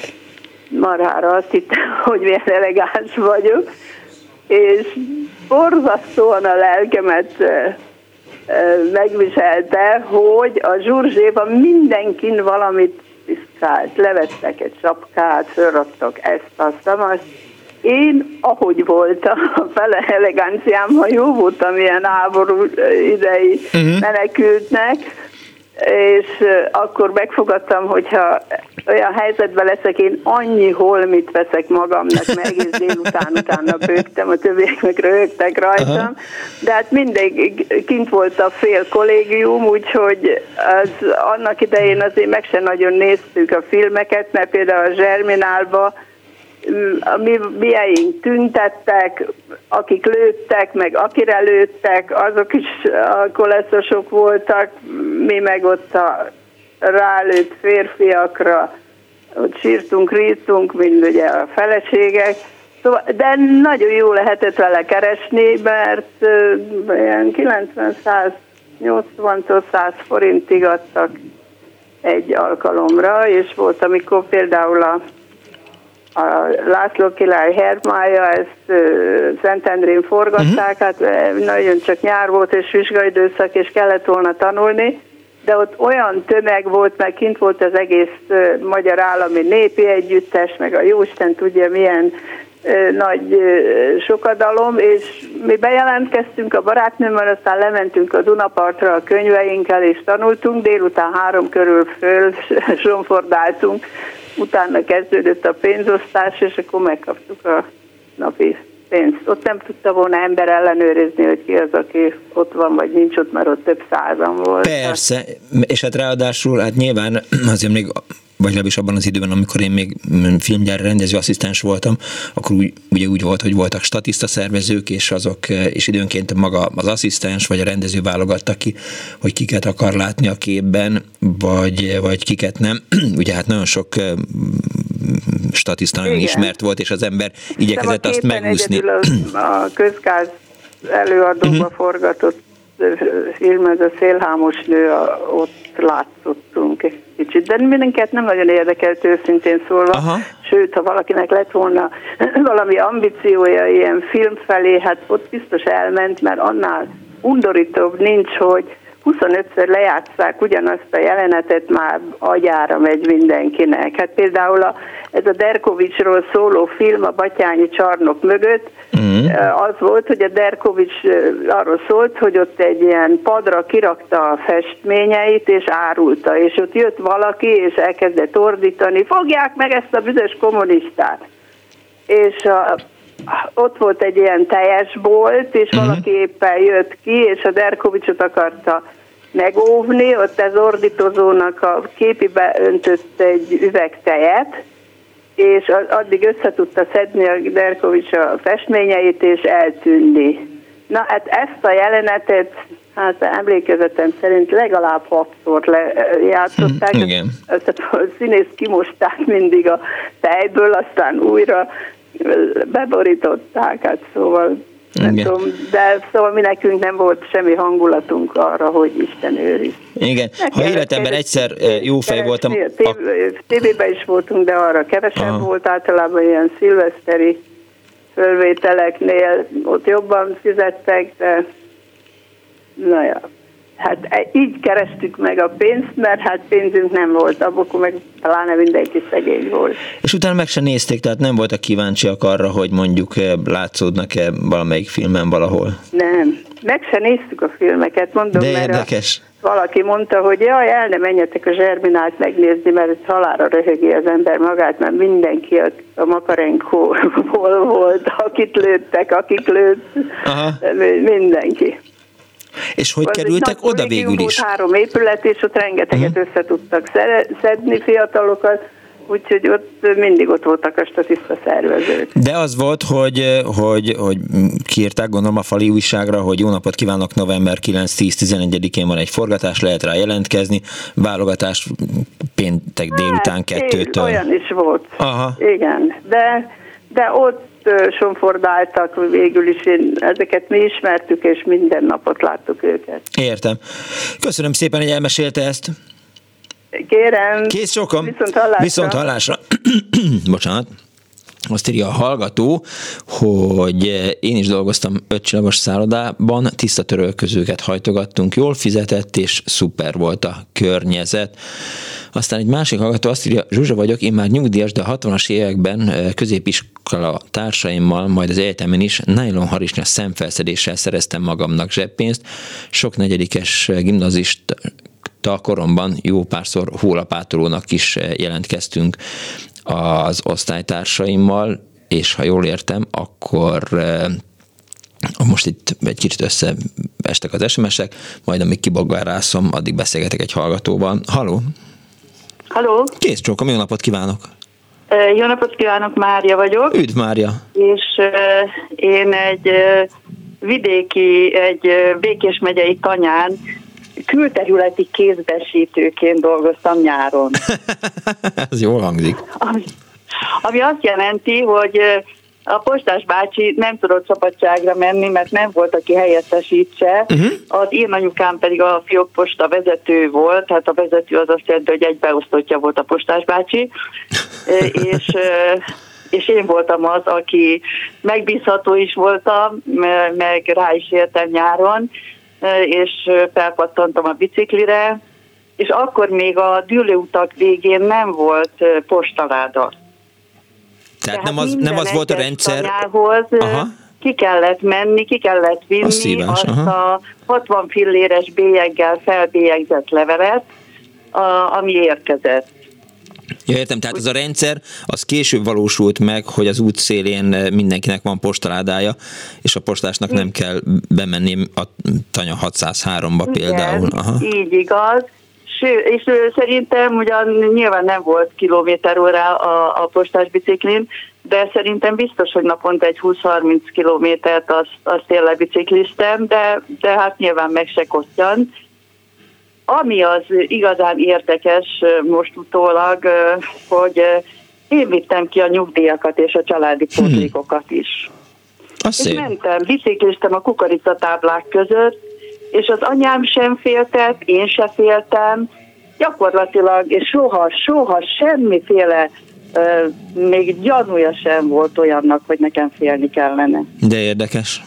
marhára azt hittem, hogy milyen elegáns vagyok, és borzasztóan a lelkemet megviselte, hogy a zsurzséba mindenkin valamit piszkált, levettek egy sapkát, fölraktak ezt, azt, azt. Én, ahogy voltam, a fele eleganciámmal jó voltam ilyen háború idei uh-huh. menekültnek, és akkor megfogadtam, hogyha olyan helyzetben leszek, én annyi holmit veszek magamnak, meg egész délután utána bőgtem, a többiek meg röhögtek rajtam, Aha. de hát mindig kint volt a fél kollégium, úgyhogy az, annak idején azért meg se nagyon néztük a filmeket, mert például a Zserminálba a mi miénk tüntettek, akik lőttek, meg akire lőttek, azok is koleszosok voltak, mi meg ott a rálőtt férfiakra, ott sírtunk, ríztunk, mint ugye a feleségek, Szóval, de nagyon jó lehetett vele keresni, mert ilyen 90-180-tól 100 forintig adtak egy alkalomra, és volt, amikor például a a László király Hermája, ezt Szentendrén forgatták, uh-huh. hát nagyon csak nyár volt és vizsgaidőszak, és kellett volna tanulni, de ott olyan tömeg volt, meg kint volt az egész Magyar Állami Népi Együttes, meg a Jóisten tudja milyen nagy sokadalom, és mi bejelentkeztünk a barátnőmmel, aztán lementünk a Dunapartra a könyveinkkel, és tanultunk, délután három körül föl zsomfordáltunk utána kezdődött a pénzosztás, és akkor megkaptuk a napi pénzt. Ott nem tudta volna ember ellenőrizni, hogy ki az, aki ott van, vagy nincs ott, mert ott több százan volt. Persze, és hát ráadásul, hát nyilván azért még vagy legalábbis abban az időben, amikor én még filmgyár rendezőasszisztens voltam, akkor úgy, ugye úgy volt, hogy voltak statiszta szervezők, és azok, és időnként maga az asszisztens vagy a rendező válogatta ki, hogy kiket akar látni a képben, vagy, vagy kiket nem. Ugye hát nagyon sok statiszta nagyon ismert volt, és az ember igyekezett azt megúszni. A közgáz előadóba uh-huh. forgatott film, ez a szélhámos nő, ott látszottunk egy kicsit, de minket nem nagyon érdekelt őszintén szólva, Aha. sőt, ha valakinek lett volna valami ambíciója ilyen film felé, hát ott biztos elment, mert annál undorítóbb nincs, hogy 25-ször lejátszák ugyanazt a jelenetet, már agyára megy mindenkinek. Hát például a, ez a Derkovicsról szóló film a Batyányi csarnok mögött, mm. az volt, hogy a Derkovics arról szólt, hogy ott egy ilyen padra kirakta a festményeit, és árulta, és ott jött valaki, és elkezdett ordítani, fogják meg ezt a büdös kommunistát. És a, ott volt egy ilyen teljes bolt, és uh-huh. valaki éppen jött ki, és a Derkovicsot akarta megóvni, ott az ordítozónak a képibe öntött egy üveg tejet, és addig össze tudta szedni a Derkovics a festményeit, és eltűnni. Na hát ezt a jelenetet Hát emlékezetem szerint legalább hatszor lejátszották. Hm, igen. a színész kimosták mindig a fejből, aztán újra beborították, hát szóval nem tudom, de szóval mi nekünk nem volt semmi hangulatunk arra, hogy Isten őriz. Igen, ha életemben egyszer jó fej voltam... Tévében is voltunk, de arra kevesebb Aha. volt, általában ilyen szilveszteri fölvételeknél ott jobban fizettek, de na ja. Hát e, így kerestük meg a pénzt, mert hát pénzünk nem volt, akkor meg pláne mindenki szegény volt. És utána meg se nézték, tehát nem voltak kíváncsiak arra, hogy mondjuk eh, látszódnak-e valamelyik filmen valahol? Nem, meg se néztük a filmeket, mondom, De érdekes. A, valaki mondta, hogy jaj, el nem menjetek a Zserminát megnézni, mert halára röhögi az ember magát, mert mindenki a, a Makarenkóból volt, akit lőttek, akik lőtt, Aha. mindenki. És hogy az kerültek oda végül is? három épület, és ott rengeteget uh-huh. össze tudtak szedni fiatalokat, úgyhogy ott mindig ott voltak a statiszta szervezők. De az volt, hogy, hogy, hogy kiírták gondolom a fali újságra, hogy jó napot kívánok, november 9-10-11-én van egy forgatás, lehet rá jelentkezni, válogatás péntek délután hát, kettőtől. Olyan is volt. Aha. Igen, de, de ott somfordáltak végül is, én, ezeket mi ismertük, és minden napot láttuk őket. Értem. Köszönöm szépen, hogy elmesélte ezt. Kérem. Kész sokan. Viszont hallásra. Viszont hallásra. Bocsánat. Azt írja a hallgató, hogy én is dolgoztam ötcsillagos szállodában, tiszta törölközőket hajtogattunk, jól fizetett és szuper volt a környezet. Aztán egy másik hallgató azt írja, Zsuzsa vagyok, én már nyugdíjas, de a 60-as években középiskola társaimmal, majd az egyetemen is nylon harisnya szemfelszedéssel szereztem magamnak zseppénzt. Sok negyedikes gimnazist koromban jó párszor hólapátolónak is jelentkeztünk az osztálytársaimmal, és ha jól értem, akkor most itt egy kicsit összeestek az SMS-ek, majd amíg rászom, addig beszélgetek egy hallgatóban. Haló! Haló! Kész csókom, jó napot kívánok! Jó napot kívánok, Mária vagyok. Üdv, Mária! És én egy vidéki, egy Békés megyei tanyán külterületi kézbesítőként dolgoztam nyáron. Ez jól hangzik. Ami, ami azt jelenti, hogy a postás bácsi nem tudott szabadságra menni, mert nem volt, aki helyettesítse. Uh-huh. Az én anyukám pedig a fiókposta vezető volt, hát a vezető az azt jelenti, hogy egy beosztottja volt a postás bácsi, és és én voltam az, aki megbízható is voltam, meg rá is értem nyáron, és felpattantam a biciklire, és akkor még a dűlőutak végén nem volt postaláda. Tehát, Tehát nem az, nem az volt a rendszer... Aha. Ki kellett menni, ki kellett vinni a szívás, azt aha. a 60 filléres bélyeggel felbélyegzett levelet, a, ami érkezett. Ja, értem, tehát az a rendszer, az később valósult meg, hogy az út szélén eh, mindenkinek van postaládája, és a postásnak nem kell bemenni a tanya 603-ba Igen, például. Aha. így igaz. És szerintem ugyan nyilván nem volt kilométer óra a, a postás biciklin, de szerintem biztos, hogy naponta egy 20-30 kilométert azt, azt tényleg bicikliztem, de, de hát nyilván meg se kottyan ami az igazán érdekes most utólag, hogy én vittem ki a nyugdíjakat és a családi hm. pótlékokat is. Azt és mentem, bicikliztem a kukoricatáblák között, és az anyám sem féltett, én se féltem, gyakorlatilag, és soha, soha semmiféle még gyanúja sem volt olyannak, hogy nekem félni kellene. De érdekes.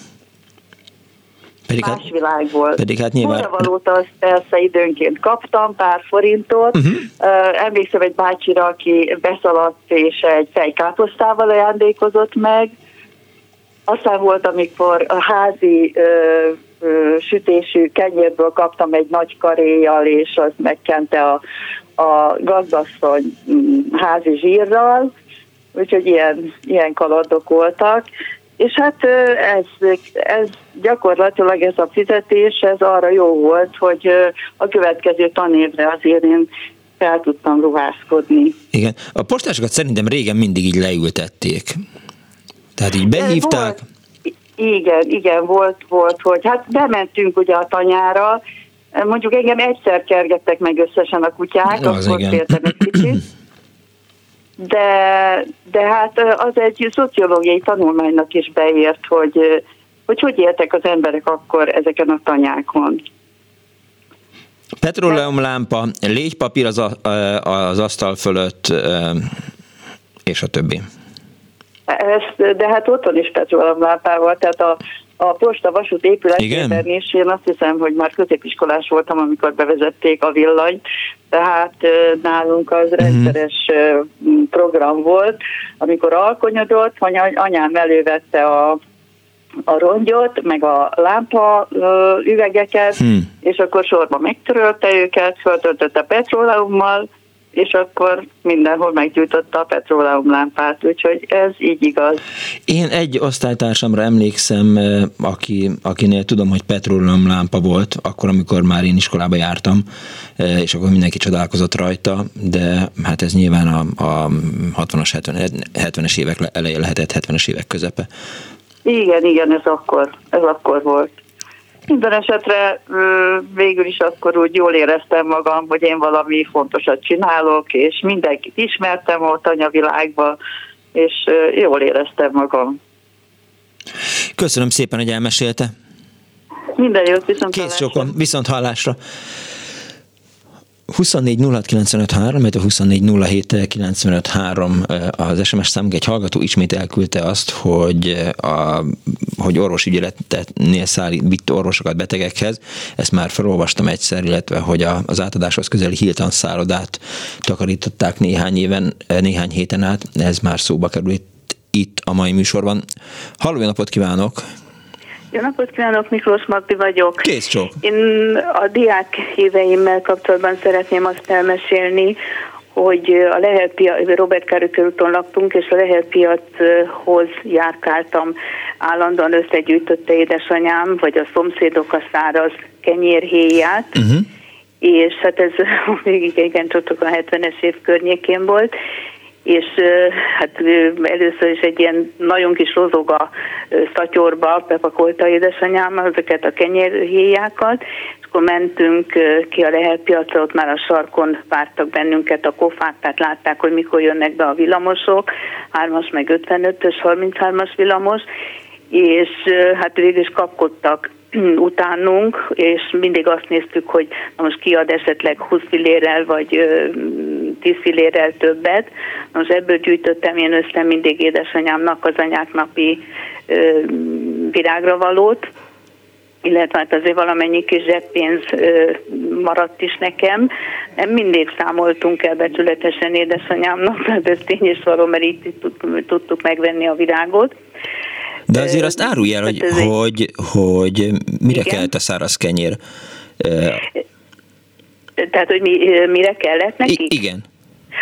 Pedig más hát, világ volt. Pedig hát nyilván... valóta azt persze időnként kaptam, pár forintot. Uh-huh. Uh, emlékszem egy bácsira, aki beszaladt és egy fejkáposztával ajándékozott meg. Aztán volt, amikor a házi uh, uh, sütésű kenyérből kaptam egy nagy karéjal, és az megkente a, a gazdasszony mm, házi zsírral, úgyhogy ilyen, ilyen kalandok voltak. És hát ez, ez gyakorlatilag ez a fizetés, ez arra jó volt, hogy a következő tanévre azért én fel tudtam ruházkodni. Igen, a postásokat szerintem régen mindig így leültették. Tehát így behívták. Volt, Igen, igen, volt, volt, hogy hát bementünk ugye a tanyára, mondjuk engem egyszer kergettek meg összesen a kutyák, az akkor féltem egy kicsit. De, de hát az egy szociológiai tanulmánynak is beért, hogy hogy hogy éltek az emberek akkor ezeken a tanyákon. Petróleumlámpa, légypapír az, a, az asztal fölött, és a többi. Ezt, de hát otthon is petróleumlámpával, tehát a, a posta vasút épületében is, én azt hiszem, hogy már középiskolás voltam, amikor bevezették a villanyt, tehát nálunk az uh-huh. rendszeres program volt, amikor alkonyodott, anyám elővette a a rongyot, meg a lámpa üvegeket, hmm. és akkor sorba megtörölte őket, föltöltötte petróleummal, és akkor mindenhol meggyújtotta a petróleumlámpát, úgyhogy ez így igaz. Én egy osztálytársamra emlékszem, aki, akinél tudom, hogy petróleumlámpa volt, akkor, amikor már én iskolába jártam, és akkor mindenki csodálkozott rajta, de hát ez nyilván a, a 60-as, 70-es évek eleje lehetett, 70-es évek közepe. Igen, igen, ez akkor, ez akkor volt. Minden esetre végül is akkor úgy jól éreztem magam, hogy én valami fontosat csinálok, és mindenkit ismertem ott anyavilágban, és jól éreztem magam. Köszönöm szépen, hogy elmesélte. Minden jót, viszont Kész sokan, viszont hallásra. 24 06 mert a 24 az SMS számunk egy hallgató ismét elküldte azt, hogy, a, hogy orvosügyeletnél szállít orvosokat betegekhez. Ezt már felolvastam egyszer, illetve hogy a, az átadáshoz közeli Hilton szállodát takarították néhány éven, néhány héten át. Ez már szóba került itt a mai műsorban. Halló, napot kívánok! Jó napot kívánok, Miklós Magdi vagyok. Kész csak. Én a diák éveimmel kapcsolatban szeretném azt elmesélni, hogy a Lehel piac, Robert Károly úton laktunk, és a Lehel piachoz járkáltam. Állandóan összegyűjtötte édesanyám, vagy a szomszédok a száraz kenyérhéját, uh-huh. és hát ez még igen, csak a 70-es év környékén volt, és hát először is egy ilyen nagyon kis rozoga szatyorba bepakolta édesanyám ezeket a kenyérhéjákat, és akkor mentünk ki a Lehel piacra, ott már a sarkon vártak bennünket a kofák, tehát látták, hogy mikor jönnek be a villamosok, 3-as meg 55-ös, 33-as villamos, és hát végül is kapkodtak utánunk, és mindig azt néztük, hogy na most kiad esetleg 20 fillérrel, vagy 10 fillérrel többet. Most ebből gyűjtöttem én össze mindig édesanyámnak az anyák napi virágra valót, illetve hát azért valamennyi kis zseppénz maradt is nekem. Nem mindig számoltunk el becsületesen édesanyámnak, de ez tény és való, mert így tudtuk megvenni a virágot. De azért azt árulj el, hogy, hát hogy, hogy mire Igen? kellett a száraz kenyér. Tehát, hogy mi, mire kellett neki? I- igen.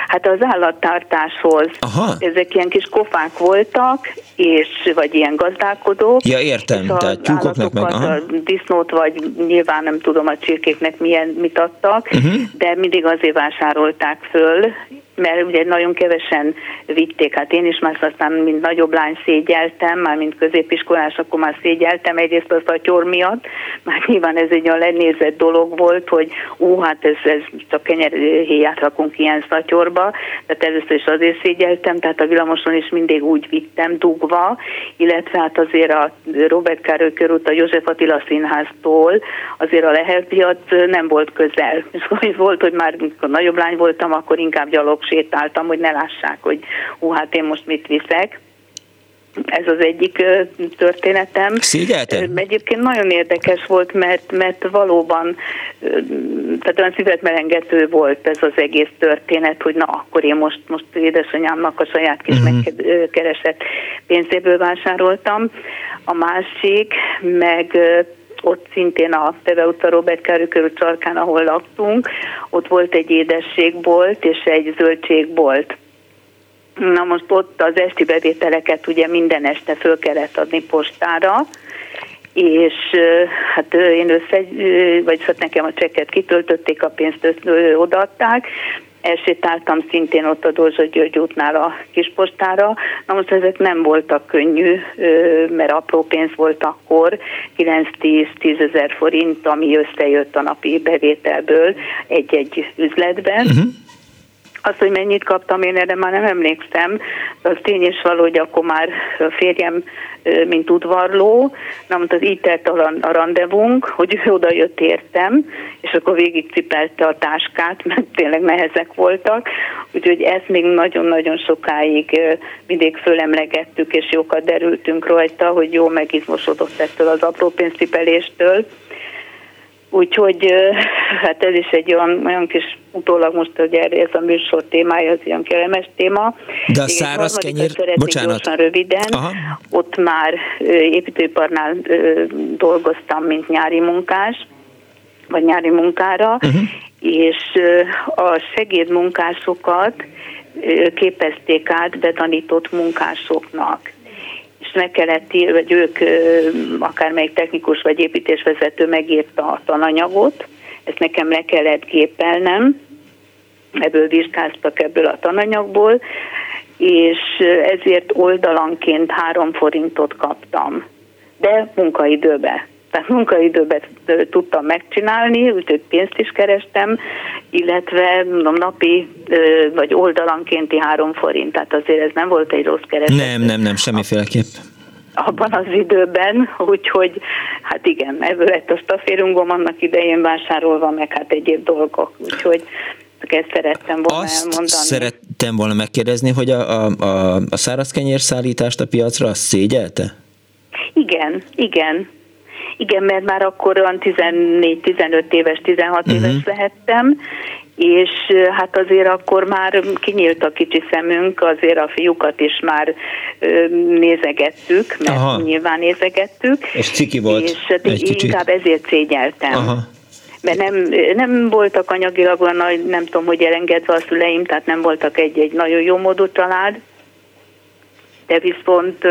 Hát az állattartáshoz. Aha. Ezek ilyen kis kofák voltak, és vagy ilyen gazdálkodók. Ja, értem, tehát tyúkoknak meg. Aha. A disznót, vagy nyilván nem tudom a csirkéknek milyen mit adtak, uh-huh. de mindig azért vásárolták föl, mert ugye nagyon kevesen vitték, hát én is már aztán mint nagyobb lány szégyeltem, már mint középiskolás, akkor már szégyeltem egyrészt a szatyor miatt, már nyilván ez egy a lenézett dolog volt, hogy ú, hát ez, ez csak kenyerhéját rakunk ilyen szatyorba, tehát először is azért szégyeltem, tehát a villamoson is mindig úgy vittem dugva, illetve hát azért a Robert Károly körút a József Attila színháztól azért a lehelpiac nem volt közel. És volt, hogy már amikor nagyobb lány voltam, akkor inkább gyalog sétáltam, hogy ne lássák, hogy hú, hát én most mit viszek. Ez az egyik történetem. Szégyeltem? Egyébként nagyon érdekes volt, mert, mert valóban tehát olyan szívet melengető volt ez az egész történet, hogy na akkor én most, most édesanyámnak a saját kis uh-huh. megkeresett pénzéből vásároltam. A másik, meg ott szintén a Teve utca Robert Károly körül csarkán, ahol laktunk, ott volt egy édességbolt és egy zöldségbolt. Na most ott az esti bevételeket ugye minden este föl kellett adni postára, és hát én össze, vagy hát nekem a csekket kitöltötték, a pénzt odaadták, elsétáltam szintén ott a Dózsa György útnál a kispostára. Na most ezek nem voltak könnyű, mert apró pénz volt akkor, 9-10-10 ezer forint, ami összejött a napi bevételből egy-egy üzletben. Uh-huh. Azt, hogy mennyit kaptam én, erre már nem emlékszem, az tény is való, hogy akkor már a férjem, mint udvarló, na most az így telt a randevunk, hogy ő oda jött értem, és akkor végig cipelte a táskát, mert tényleg nehezek voltak, úgyhogy ezt még nagyon-nagyon sokáig mindig fölemlegettük, és jókat derültünk rajta, hogy jó megizmosodott ettől az apró pénzcipeléstől, Úgyhogy hát ez is egy olyan, olyan kis utólag most, hogy ez a műsor témája, az ilyen kellemes téma. De a száraz kenyér, bocsánat. Gyorsan, röviden, Aha. ott már építőiparnál dolgoztam, mint nyári munkás, vagy nyári munkára, uh-huh. és a segédmunkásokat képezték át betanított munkásoknak meg kellett vagy ők, akármelyik technikus vagy építésvezető megírta a tananyagot, ezt nekem le kellett gépelnem, ebből vizsgáztak ebből a tananyagból, és ezért oldalanként három forintot kaptam, de munkaidőbe. Tehát munkaidőben tudtam megcsinálni, úgyhogy pénzt is kerestem, illetve mondom, napi vagy oldalankénti három forint, tehát azért ez nem volt egy rossz kereslet. Nem, nem, nem, semmiféleképp abban az időben, úgyhogy hát igen, ebből lett a staférungom annak idején vásárolva, meg hát egyéb dolgok, úgyhogy ezt szerettem volna Azt elmondani. szerettem volna megkérdezni, hogy a, a, a, a száraz kenyérszállítást a piacra azt szégyelte? Igen, igen. Igen, mert már akkor olyan 14-15 éves, 16 uh-huh. éves lehettem, és hát azért akkor már kinyílt a kicsi szemünk, azért a fiúkat is már nézegettük, mert Aha. nyilván nézegettük. És ciki volt És hát egy kicsit. inkább ezért szégyeltem. Aha mert nem, nem voltak anyagilag olyan nem tudom, hogy elengedve a szüleim, tehát nem voltak egy-egy nagyon jó módú család, de viszont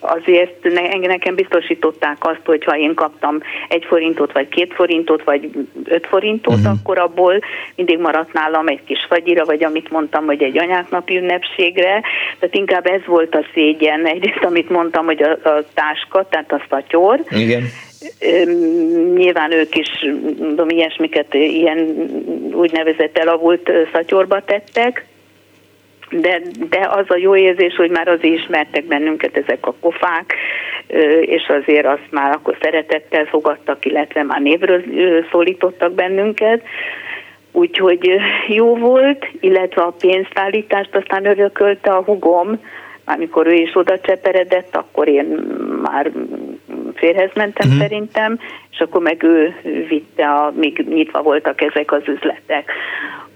azért nekem biztosították azt, hogy ha én kaptam egy forintot, vagy két forintot, vagy öt forintot, uh-huh. akkor abból mindig maradt nálam egy kis fagyira, vagy amit mondtam, hogy egy anyáknapi ünnepségre. Tehát inkább ez volt a szégyen. Egyrészt, amit mondtam, hogy a, a táska, tehát a szatyor. Igen nyilván ők is mondom, ilyesmiket ilyen úgynevezett elavult szatyorba tettek, de, de az a jó érzés, hogy már azért ismertek bennünket ezek a kofák, és azért azt már akkor szeretettel fogadtak, illetve már névről szólítottak bennünket. Úgyhogy jó volt, illetve a pénztállítást aztán örökölte a hugom, amikor ő is oda cseperedett, akkor én már férhez mentem uh-huh. szerintem, és akkor meg ő vitte, a, még nyitva voltak ezek az üzletek.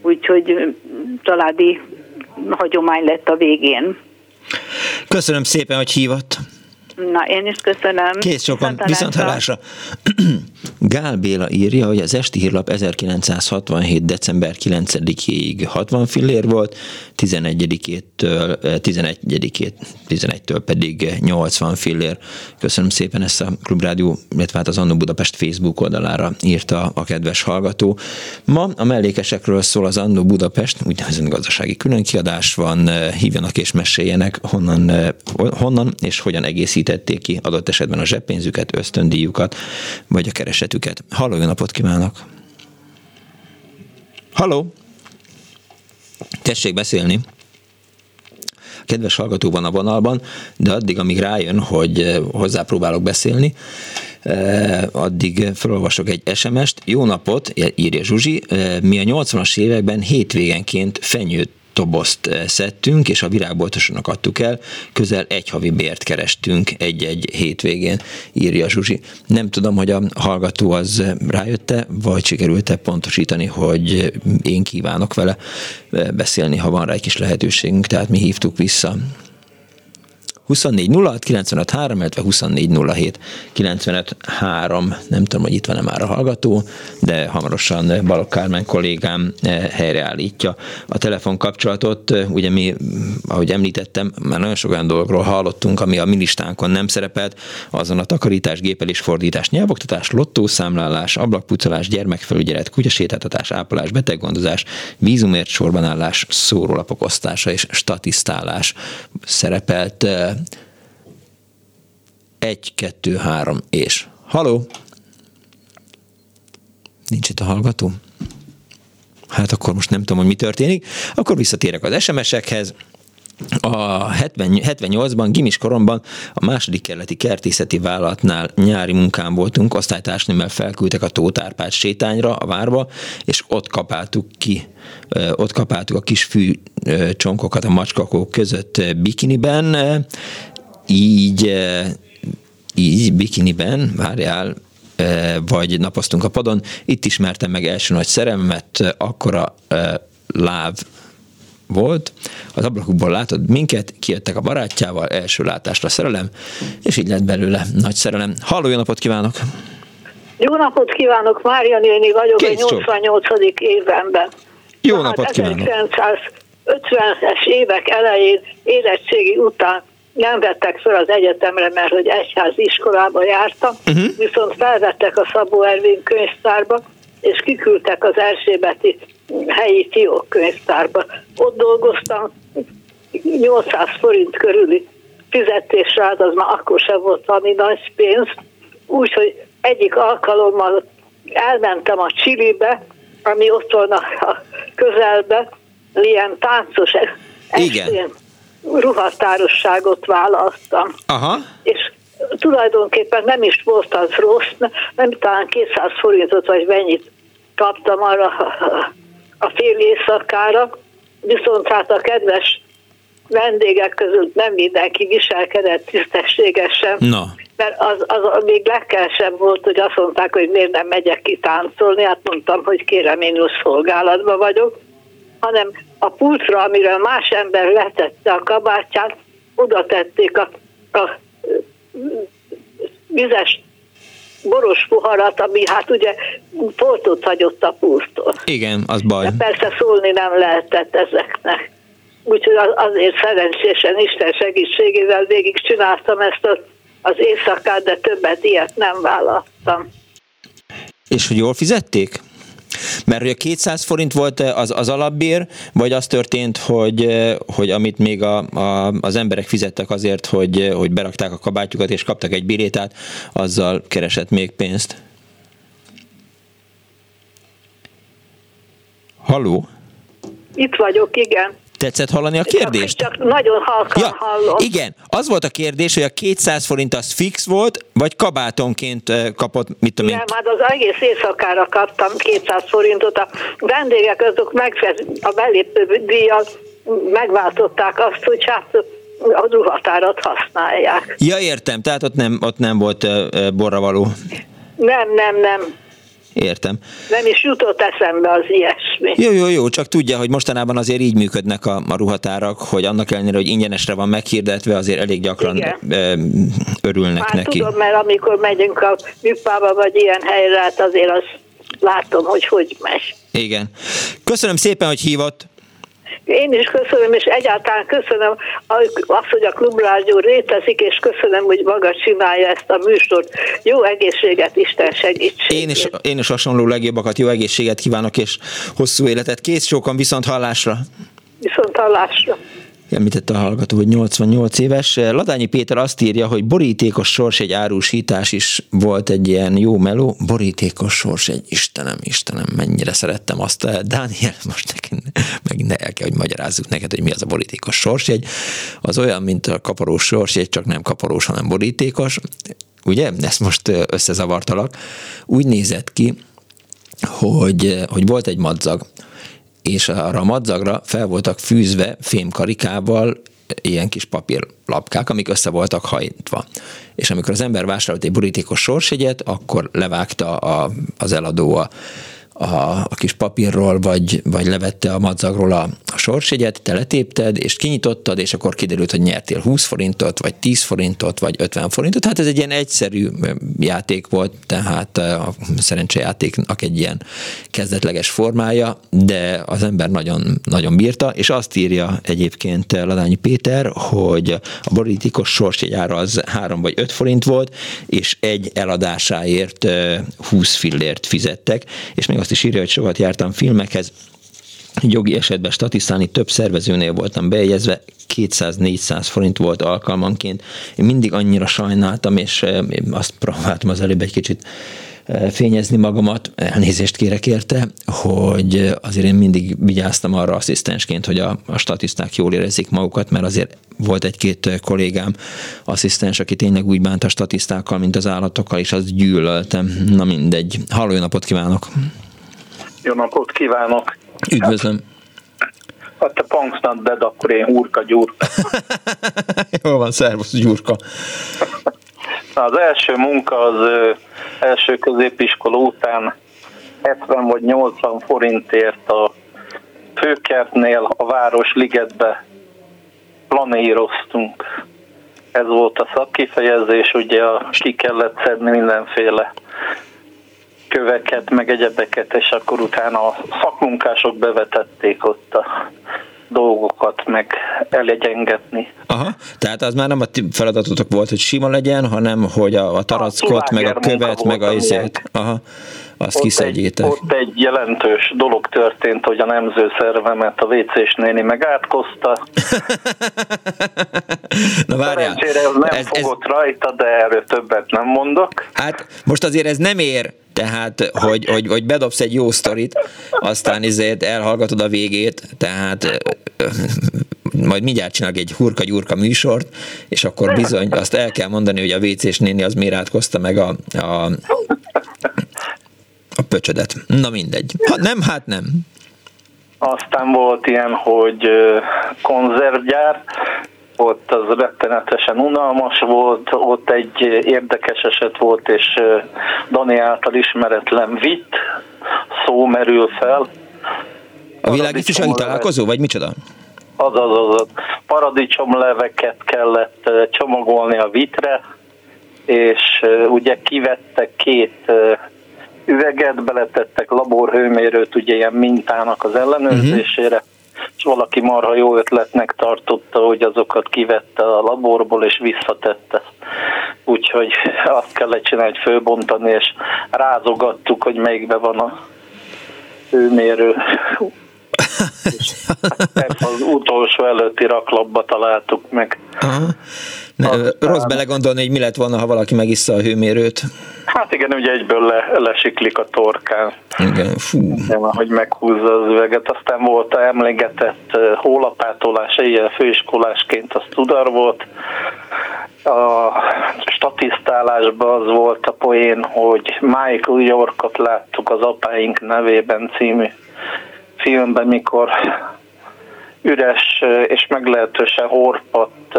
Úgyhogy családi hagyomány lett a végén. Köszönöm szépen, hogy hívott. Na, én is köszönöm. Kész sokan, viszont hallásra. Gál Béla írja, hogy az esti hírlap 1967. december 9-ig 60 fillér volt, 11-től 11 11-től pedig 80 fillér. Köszönöm szépen ezt a Klubrádió, illetve hát az Annó Budapest Facebook oldalára írta a kedves hallgató. Ma a mellékesekről szól az Annó Budapest, úgynevezett gazdasági különkiadás van, hívjanak és meséljenek, honnan, honnan és hogyan egészítették ki adott esetben a zseppénzüket, ösztöndíjukat, vagy a keresetüket. Halló, jó napot kívánok! Halló! Tessék beszélni. Kedves hallgató van a vonalban, de addig, amíg rájön, hogy eh, hozzápróbálok beszélni, eh, addig felolvasok egy SMS-t. Jó napot, írja Zsuzsi. Eh, mi a 80-as években hétvégenként fenyőt tobozt eh, szedtünk, és a virágboltosnak adtuk el, közel egy havi bért kerestünk egy-egy hétvégén, írja Zsuzsi. Nem tudom, hogy a hallgató az rájötte, vagy sikerült-e pontosítani, hogy én kívánok vele eh, beszélni, ha van rá egy kis lehetőségünk, tehát mi hívtuk vissza 24 06 95 3, illetve 24 07 95 3. Nem tudom, hogy itt van-e már a hallgató, de hamarosan Balogh Kármán kollégám eh, helyreállítja a telefonkapcsolatot. Ugye mi, ahogy említettem, már nagyon sok olyan dolgokról hallottunk, ami a ministánkon nem szerepelt, azon a takarítás, gépelés, fordítás, nyelvoktatás, lottószámlálás, ablakpucolás, gyermekfelügyelet, kutyasétáltatás, ápolás, beteggondozás, vízumért sorbanállás, szórólapok osztása és statisztálás szerepelt eh, egy, kettő, három és. Haló? Nincs itt a hallgató? Hát akkor most nem tudom, hogy mi történik. Akkor visszatérek az SMS-ekhez. A 70, 78-ban, gimis koromban a második kerületi kertészeti vállalatnál nyári munkán voltunk, osztálytársnőmmel felküldtek a Tótárpát sétányra, a várba, és ott kapáltuk ki, ott kapáltuk a kis fű csonkokat a macskakók között bikiniben, így így bikiniben, várjál, vagy napoztunk a padon. Itt ismertem meg első nagy szerelmet, akkora láv volt, az ablakukból látod minket, kijöttek a barátjával, első látásra szerelem, és így lett belőle nagy szerelem. Halló, jó napot kívánok! Jó napot kívánok, Mária néni vagyok, Kész a 88. évenben. Jó Na, napot hát kívánok! 1950-es évek elején érettségi után nem vettek fel az egyetemre, mert hogy egyházi iskolába jártam, uh-huh. viszont felvettek a Szabó Ervin könyvtárba, és kiküldtek az Erzsébeti helyi Tiók könyvtárba. Ott dolgoztam, 800 forint körüli fizetés rád, az már akkor sem volt valami nagy pénz, úgyhogy egyik alkalommal elmentem a Csilibe, ami ott van a közelbe, ilyen táncos estén. Igen ruhatárosságot vállaltam. Aha. És tulajdonképpen nem is volt az rossz, nem talán 200 forintot vagy mennyit kaptam arra a fél éjszakára, viszont hát a kedves vendégek között nem mindenki viselkedett tisztességesen. No. Mert az, az még legkelsebb volt, hogy azt mondták, hogy miért nem megyek ki táncolni, hát mondtam, hogy kérem, én szolgálatban vagyok, hanem a pultra, amire más ember letette a kabátját, oda tették a, a vizes boros poharat, ami hát ugye foltot hagyott a pulttól. Igen, az baj. De persze szólni nem lehetett ezeknek. Úgyhogy azért szerencsésen Isten segítségével végig csináltam ezt az, az éjszakát, de többet ilyet nem vállaltam. És hogy jól fizették? Mert hogy a 200 forint volt az, az alapbér, vagy az történt, hogy, hogy amit még a, a, az emberek fizettek azért, hogy, hogy berakták a kabátjukat és kaptak egy bilétát, azzal keresett még pénzt? Halló? Itt vagyok, igen. Tetszett hallani a kérdést? Csak, csak nagyon halkan ja, hallom. Igen, az volt a kérdés, hogy a 200 forint az fix volt, vagy kabátonként kapott, mit tudom én? Nem, hát az egész éjszakára kaptam 200 forintot. A vendégek azok megfed, a belépő díjat megváltották azt, hogy hát a ruhatárat használják. Ja, értem, tehát ott nem, ott nem volt borravaló. Nem, nem, nem. Értem. Nem is jutott eszembe az ilyesmi. Jó, jó, jó, csak tudja, hogy mostanában azért így működnek a, a ruhatárak, hogy annak ellenére, hogy ingyenesre van meghirdetve, azért elég gyakran Igen. örülnek Már neki. tudom, mert amikor megyünk a műpába, vagy ilyen helyre, hát azért azt látom, hogy hogy megy. Igen. Köszönöm szépen, hogy hívott. Én is köszönöm, és egyáltalán köszönöm azt, hogy a klubrádió rétezik, és köszönöm, hogy maga csinálja ezt a műsort. Jó egészséget, Isten segítség. Én is, én is hasonló legjobbakat, jó egészséget kívánok, és hosszú életet. Kész sokan viszont hallásra. Viszont hallásra. Említette a hallgató, hogy 88 éves. Ladányi Péter azt írja, hogy borítékos sors egy árusítás is volt egy ilyen jó meló. Borítékos sors egy Istenem, Istenem, mennyire szerettem azt. Dániel, most nekünk, meg ne el kell, hogy magyarázzuk neked, hogy mi az a borítékos sorsjegy. Az olyan, mint a kaparós sorsjegy, csak nem kaparós, hanem borítékos. Ugye? Ezt most összezavartalak. Úgy nézett ki, hogy, hogy volt egy madzag, és arra a madzagra fel voltak fűzve fémkarikával ilyen kis papírlapkák, amik össze voltak hajtva. És amikor az ember vásárolt egy borítékos sorsjegyet, akkor levágta a, az eladó a, a, a kis papírról, vagy, vagy levette a madzagról a, a sorsjegyet, te letépted, és kinyitottad, és akkor kiderült, hogy nyertél 20 forintot, vagy 10 forintot, vagy 50 forintot. Hát ez egy ilyen egyszerű játék volt, tehát a szerencsejátéknak egy ilyen kezdetleges formája, de az ember nagyon, nagyon bírta, és azt írja egyébként Ladányi Péter, hogy a borítékos sorsjegyára az 3 vagy 5 forint volt, és egy eladásáért 20 fillért fizettek, és még azt is írja, hogy sokat jártam filmekhez, jogi esetben statisztálni több szervezőnél voltam bejegyezve, 200-400 forint volt alkalmanként. Én mindig annyira sajnáltam, és azt próbáltam az előbb egy kicsit fényezni magamat, elnézést kérek érte, hogy azért én mindig vigyáztam arra asszisztensként, hogy a, a statiszták jól érezzék magukat, mert azért volt egy-két kollégám, asszisztens, aki tényleg úgy bánt a statisztákkal, mint az állatokkal, és azt gyűlöltem. Na mindegy. Halló, napot kívánok! Jó napot kívánok! Üdvözlöm! Hát te Punks not dead, akkor én hurka gyurka. Jó van, szervusz gyurka. Az első munka az első középiskola után 70 vagy 80 forintért a főkertnél a Városligetbe planíroztunk. Ez volt a szakkifejezés, ugye a, ki kellett szedni mindenféle köveket, meg egyebeket, és akkor utána a szakmunkások bevetették ott a dolgokat meg elegyengetni. Aha, tehát az már nem a feladatotok volt, hogy sima legyen, hanem hogy a, a tarackot, meg a követ, meg a izét. Aha, azt ott kiszedjétek. Egy, ott egy jelentős dolog történt, hogy a nemzőszervemet a WC-s néni megátkozta. Na várjál. Szerencsére ez nem ez, fogott ez... rajta, de erről többet nem mondok. Hát most azért ez nem ér tehát hogy, hogy, hogy bedobsz egy jó sztorit, aztán izért elhallgatod a végét, tehát majd mindjárt csinálok egy hurka-gyurka műsort, és akkor bizony azt el kell mondani, hogy a WC-s néni az miért átkozta meg a, a, a pöcsödet. Na mindegy. Ha nem, hát nem. Aztán volt ilyen, hogy konzervgyár, ott az rettenetesen unalmas volt, ott egy érdekes eset volt, és Dani által ismeretlen vitt szó merül fel. A világifjúsági találkozó, vagy micsoda? Az, az, az, az. Paradicsomleveket kellett csomagolni a vitre, és ugye kivettek két üveget, beletettek laborhőmérőt ugye ilyen mintának az ellenőrzésére, uh-huh és valaki marha jó ötletnek tartotta, hogy azokat kivette a laborból és visszatette. Úgyhogy azt kellett csinálni, hogy fölbontani, és rázogattuk, hogy melyikbe van a hőmérő. az utolsó előtti raklapba találtuk meg. Aha. Ne, Aztán... Rossz belegondolni, hogy mi lett volna, ha valaki megissza a hőmérőt. Hát igen, ugye egyből le, lesiklik a torkán. Igen, fú. Igen, ahogy meghúzza az üveget. Aztán volt a emlegetett hólapátolás, ilyen főiskolásként az tudar volt. A statisztálásban az volt a poén, hogy Michael Yorkot láttuk az Apáink nevében című filmben, mikor üres és meglehetősen horpadt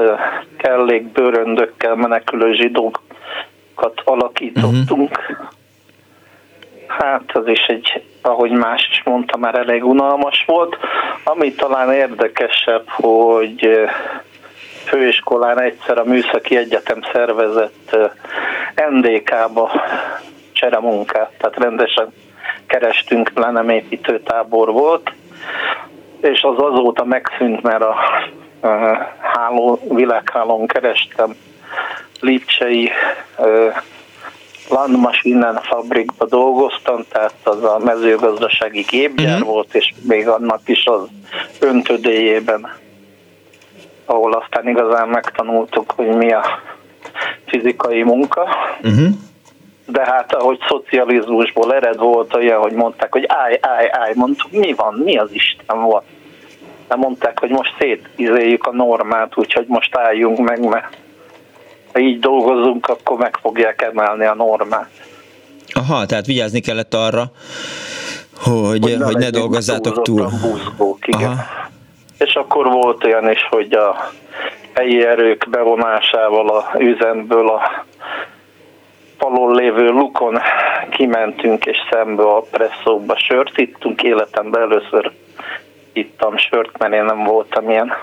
kellék bőröndökkel menekülő zsidókat alakítottunk. Uh-huh. Hát az is egy, ahogy más is mondta, már elég unalmas volt. Ami talán érdekesebb, hogy főiskolán egyszer a Műszaki Egyetem szervezett NDK-ba cseremunkát, tehát rendesen kerestünk, le nem építőtábor volt, és az azóta megszűnt, mert a, a háló, világhálón kerestem Lipcsei Landmaschinen fabrikba dolgoztam, tehát az a mezőgazdasági gépgyár uh-huh. volt, és még annak is az öntödéjében, ahol aztán igazán megtanultuk, hogy mi a fizikai munka. Uh-huh de hát ahogy szocializmusból ered volt olyan, hogy mondták, hogy állj, állj, állj, mondtuk, mi van, mi az Isten volt. De mondták, hogy most szétizéljük a normát, úgyhogy most álljunk meg, mert ha így dolgozunk, akkor meg fogják emelni a normát. Aha, tehát vigyázni kellett arra, hogy, hogy, hogy ne dolgozzátok túl. Buzgók, igen. Aha. És akkor volt olyan is, hogy a helyi erők bevonásával a üzemből a falon lévő lukon kimentünk, és szembe a presszóba sört ittunk. Életemben először ittam sört, mert én nem voltam ilyen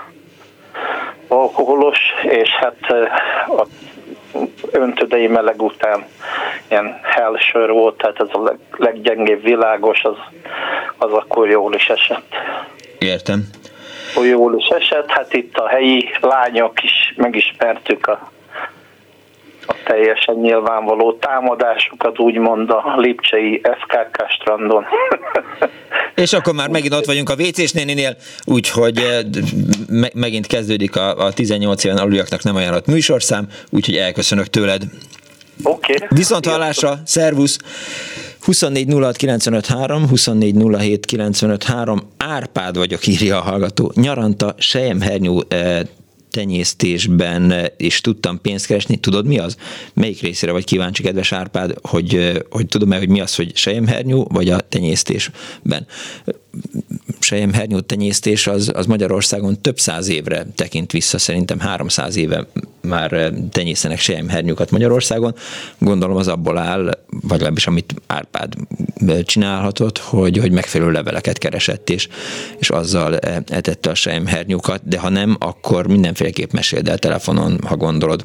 alkoholos, és hát a öntödei meleg után ilyen hellsör volt, tehát ez a leg, leggyengébb világos, az, az akkor jól is esett. Értem. Jól is esett, hát itt a helyi lányok is megismertük a a teljesen nyilvánvaló támadásukat, úgymond a Lipcsei FKK strandon. És akkor már megint ott vagyunk a WC-s néninél, úgyhogy eh, me- megint kezdődik a, a 18 éven aluljaknak nem ajánlott műsorszám, úgyhogy elköszönök tőled. Oké. Okay. Viszont hallásra, szervusz! 24 06 Árpád vagyok, írja a hallgató. Nyaranta, sejemhernyó eh, tenyésztésben is tudtam pénzt keresni. Tudod mi az? Melyik részére vagy kíváncsi, kedves Árpád, hogy, hogy tudom-e, hogy mi az, hogy sejemhernyó, vagy a tenyésztésben? Sejemhernyó tenyésztés az, az Magyarországon több száz évre tekint vissza, szerintem 300 éve már tenyészenek sejemhernyókat Magyarországon. Gondolom az abból áll, vagy legalábbis amit Árpád csinálhatott, hogy, hogy megfelelő leveleket keresett, és, és azzal etette a sejemhernyókat, de ha nem, akkor mindenféleképp meséld el telefonon, ha gondolod.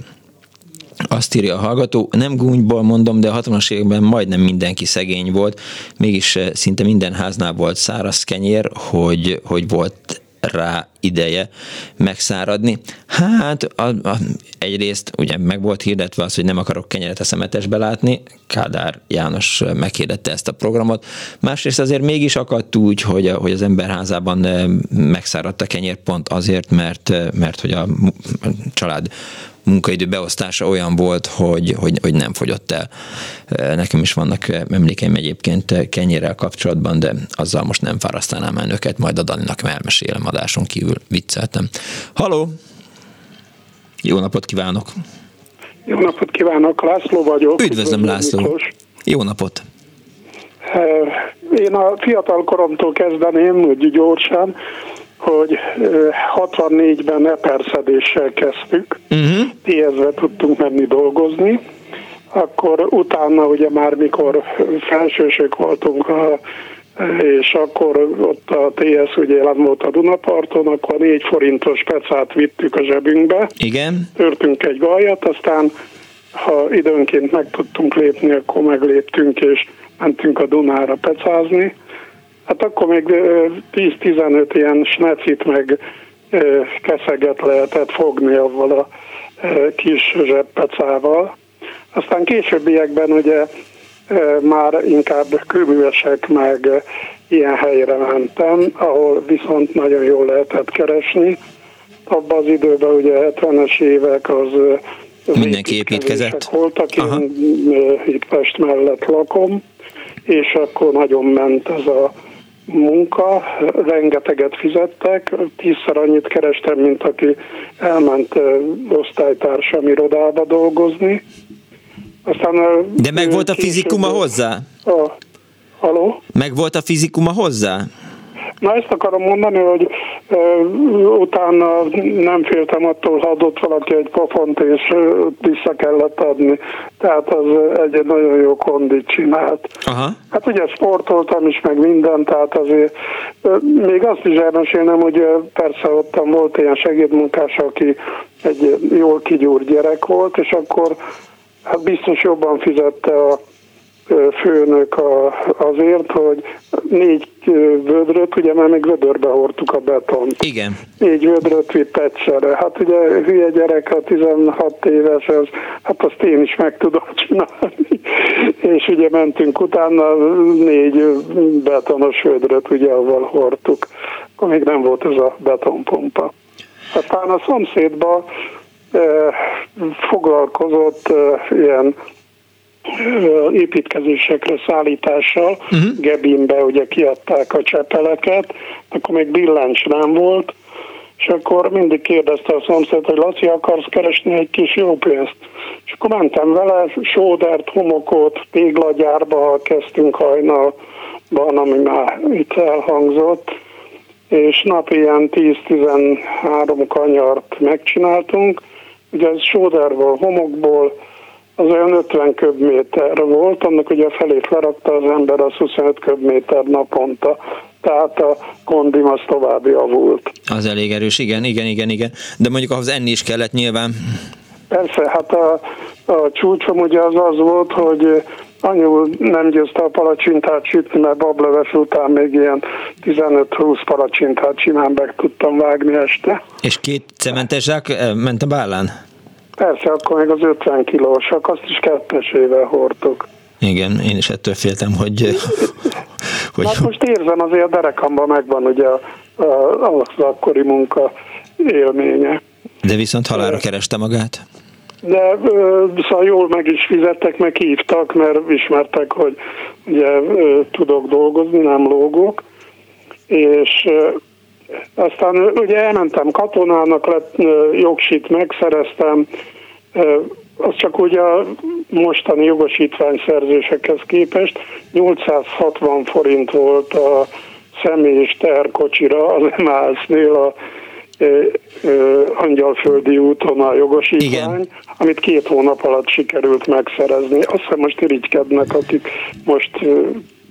Azt írja a hallgató, nem gúnyból mondom, de a 60-as években majdnem mindenki szegény volt, mégis szinte minden háznál volt száraz kenyér, hogy, hogy volt rá ideje megszáradni. Hát a, a, egyrészt ugye meg volt hirdetve az, hogy nem akarok kenyeret a szemetesbe látni, Kádár János meghirdette ezt a programot. Másrészt azért mégis akadt úgy, hogy, a, hogy az emberházában megszáradt a kenyér pont azért, mert, mert hogy a család munkaidő beosztása olyan volt, hogy, hogy, hogy nem fogyott el. Nekem is vannak emlékeim egyébként kenyérrel kapcsolatban, de azzal most nem fárasztanám el önöket, majd a Daninak elmesélem adáson kívül vicceltem. Haló! Jó napot kívánok! Jó napot kívánok, László vagyok. Üdvözlöm László! Miklós. Jó napot! Én a fiatal koromtól kezdeném, úgy gyorsan, hogy 64-ben eperszedéssel kezdtük, uh-huh. Tudtunk menni dolgozni, akkor utána ugye már mikor felsősök voltunk, a, és akkor ott a TS ugye jelen volt a Dunaparton, akkor 4 forintos pecát vittük a zsebünkbe. Igen. Törtünk egy gajat, aztán ha időnként meg tudtunk lépni, akkor megléptünk, és mentünk a Dunára pecázni. Hát akkor még 10-15 ilyen snecit meg keszeget lehetett fogni avval a kis zseppecával. Aztán későbbiekben ugye már inkább kőművesek meg ilyen helyre mentem, ahol viszont nagyon jól lehetett keresni. Abban az időben ugye 70-es évek az Mindenki építkezett. Voltak, Aha. én itt Pest mellett lakom, és akkor nagyon ment ez a munka, rengeteget fizettek, tízszer annyit kerestem, mint aki elment osztálytársam irodába dolgozni. Aztán De meg volt a fizikuma hozzá? A, haló? Meg volt a fizikuma hozzá? Na ezt akarom mondani, hogy uh, utána nem féltem attól, ha adott valaki egy pofont, és vissza kellett adni. Tehát az egy nagyon jó kondit csinált. Aha. Hát ugye sportoltam is, meg minden, tehát azért uh, még azt is elmesélnem, hogy persze ott volt ilyen segédmunkás, aki egy jól kigyúrt gyerek volt, és akkor hát biztos jobban fizette a főnök a, azért, hogy négy vödröt, ugye már még vödörbe hordtuk a betont. Igen. Négy vödröt vitt egyszerre. Hát ugye hülye gyerek, a 16 éves, az, hát azt én is meg tudom csinálni. És ugye mentünk utána négy betonos vödröt, ugye, avval hordtuk. Akkor még nem volt ez a betonpompa. Aztán a szomszédban eh, foglalkozott eh, ilyen építkezésekre szállítással, uh-huh. Gebinbe ugye kiadták a csepeleket, akkor még billencs nem volt, és akkor mindig kérdezte a szomszéd, hogy Laci, akarsz keresni egy kis jó pénzt? És akkor mentem vele, sódert, homokot, téglagyárba kezdtünk hajnalban, ami már itt elhangzott, és napi ilyen 10-13 kanyart megcsináltunk, ugye ez sóderból, homokból, az olyan 50 köbméter volt, annak ugye a felét lerakta az ember, az 25 köbméter naponta tehát a kondim az tovább javult. Az elég erős, igen, igen, igen, igen. De mondjuk ahhoz enni is kellett nyilván. Persze, hát a, a csúcsom ugye az az volt, hogy anyu nem győzte a palacsintát sütni, mert bableves után még ilyen 15-20 palacsintát simán meg tudtam vágni este. És két cementes zsák eh, ment a bállán? Persze, akkor még az 50 kilósak, azt is kettesével hordtuk. Igen, én is ettől féltem, hogy... hogy... Hát most érzem, azért a derekamban megvan ugye az akkori munka élménye. De viszont halára kereste magát? De szóval jól meg is fizettek, meg hívtak, mert ismertek, hogy ugye tudok dolgozni, nem lógok. És aztán ugye elmentem katonának, lett jogsit megszereztem, az csak ugye a mostani jogosítványszerzésekhez képest 860 forint volt a személyis terkocsira az MÁSZ-nél a Angyalföldi úton a jogosítvány, Igen. amit két hónap alatt sikerült megszerezni. Azt hiszem most irigykednek, akik most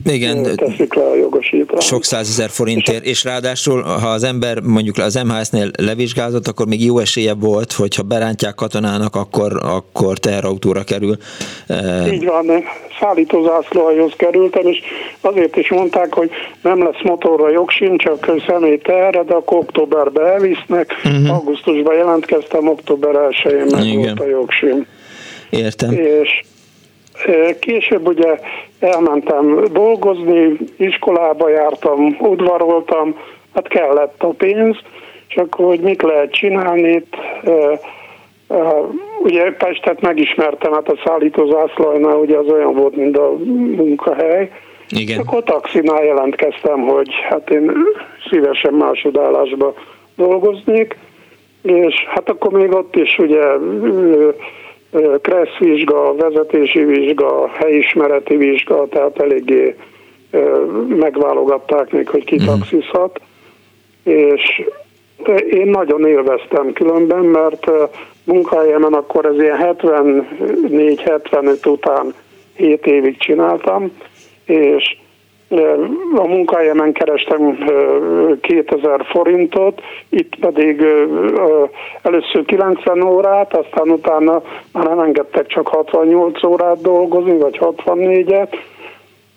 igen, teszik le a jogosítványt. Sok százezer forintért, és ráadásul, ha az ember mondjuk az MHS-nél levizsgázott, akkor még jó esélye volt, hogyha berántják katonának, akkor, akkor teherautóra kerül. Így van, szállítózászlóhajóz kerültem, és azért is mondták, hogy nem lesz motorra jogsim, csak személy teherre, de akkor októberbe elvisznek. Uh-huh. Augusztusban jelentkeztem, október 1-én meg volt a jogsim. Értem. És Később ugye elmentem dolgozni, iskolába jártam, udvaroltam, hát kellett a pénz, és akkor, hogy mit lehet csinálni itt, ugye Pestet megismertem, hát a szállító zászlajnál ugye az olyan volt, mint a munkahely, igen. Akkor taxinál jelentkeztem, hogy hát én szívesen másodállásba dolgoznék, és hát akkor még ott is ugye kressz vizsga, vezetési vizsga, helyismereti vizsga, tehát eléggé megválogatták még, hogy ki mhm. taxizhat. És én nagyon élveztem különben, mert munkahelyemen akkor ez ilyen 74-75 után 7 évig csináltam, és a munkahelyemen kerestem 2000 forintot, itt pedig először 90 órát, aztán utána már nem engedtek csak 68 órát dolgozni, vagy 64-et,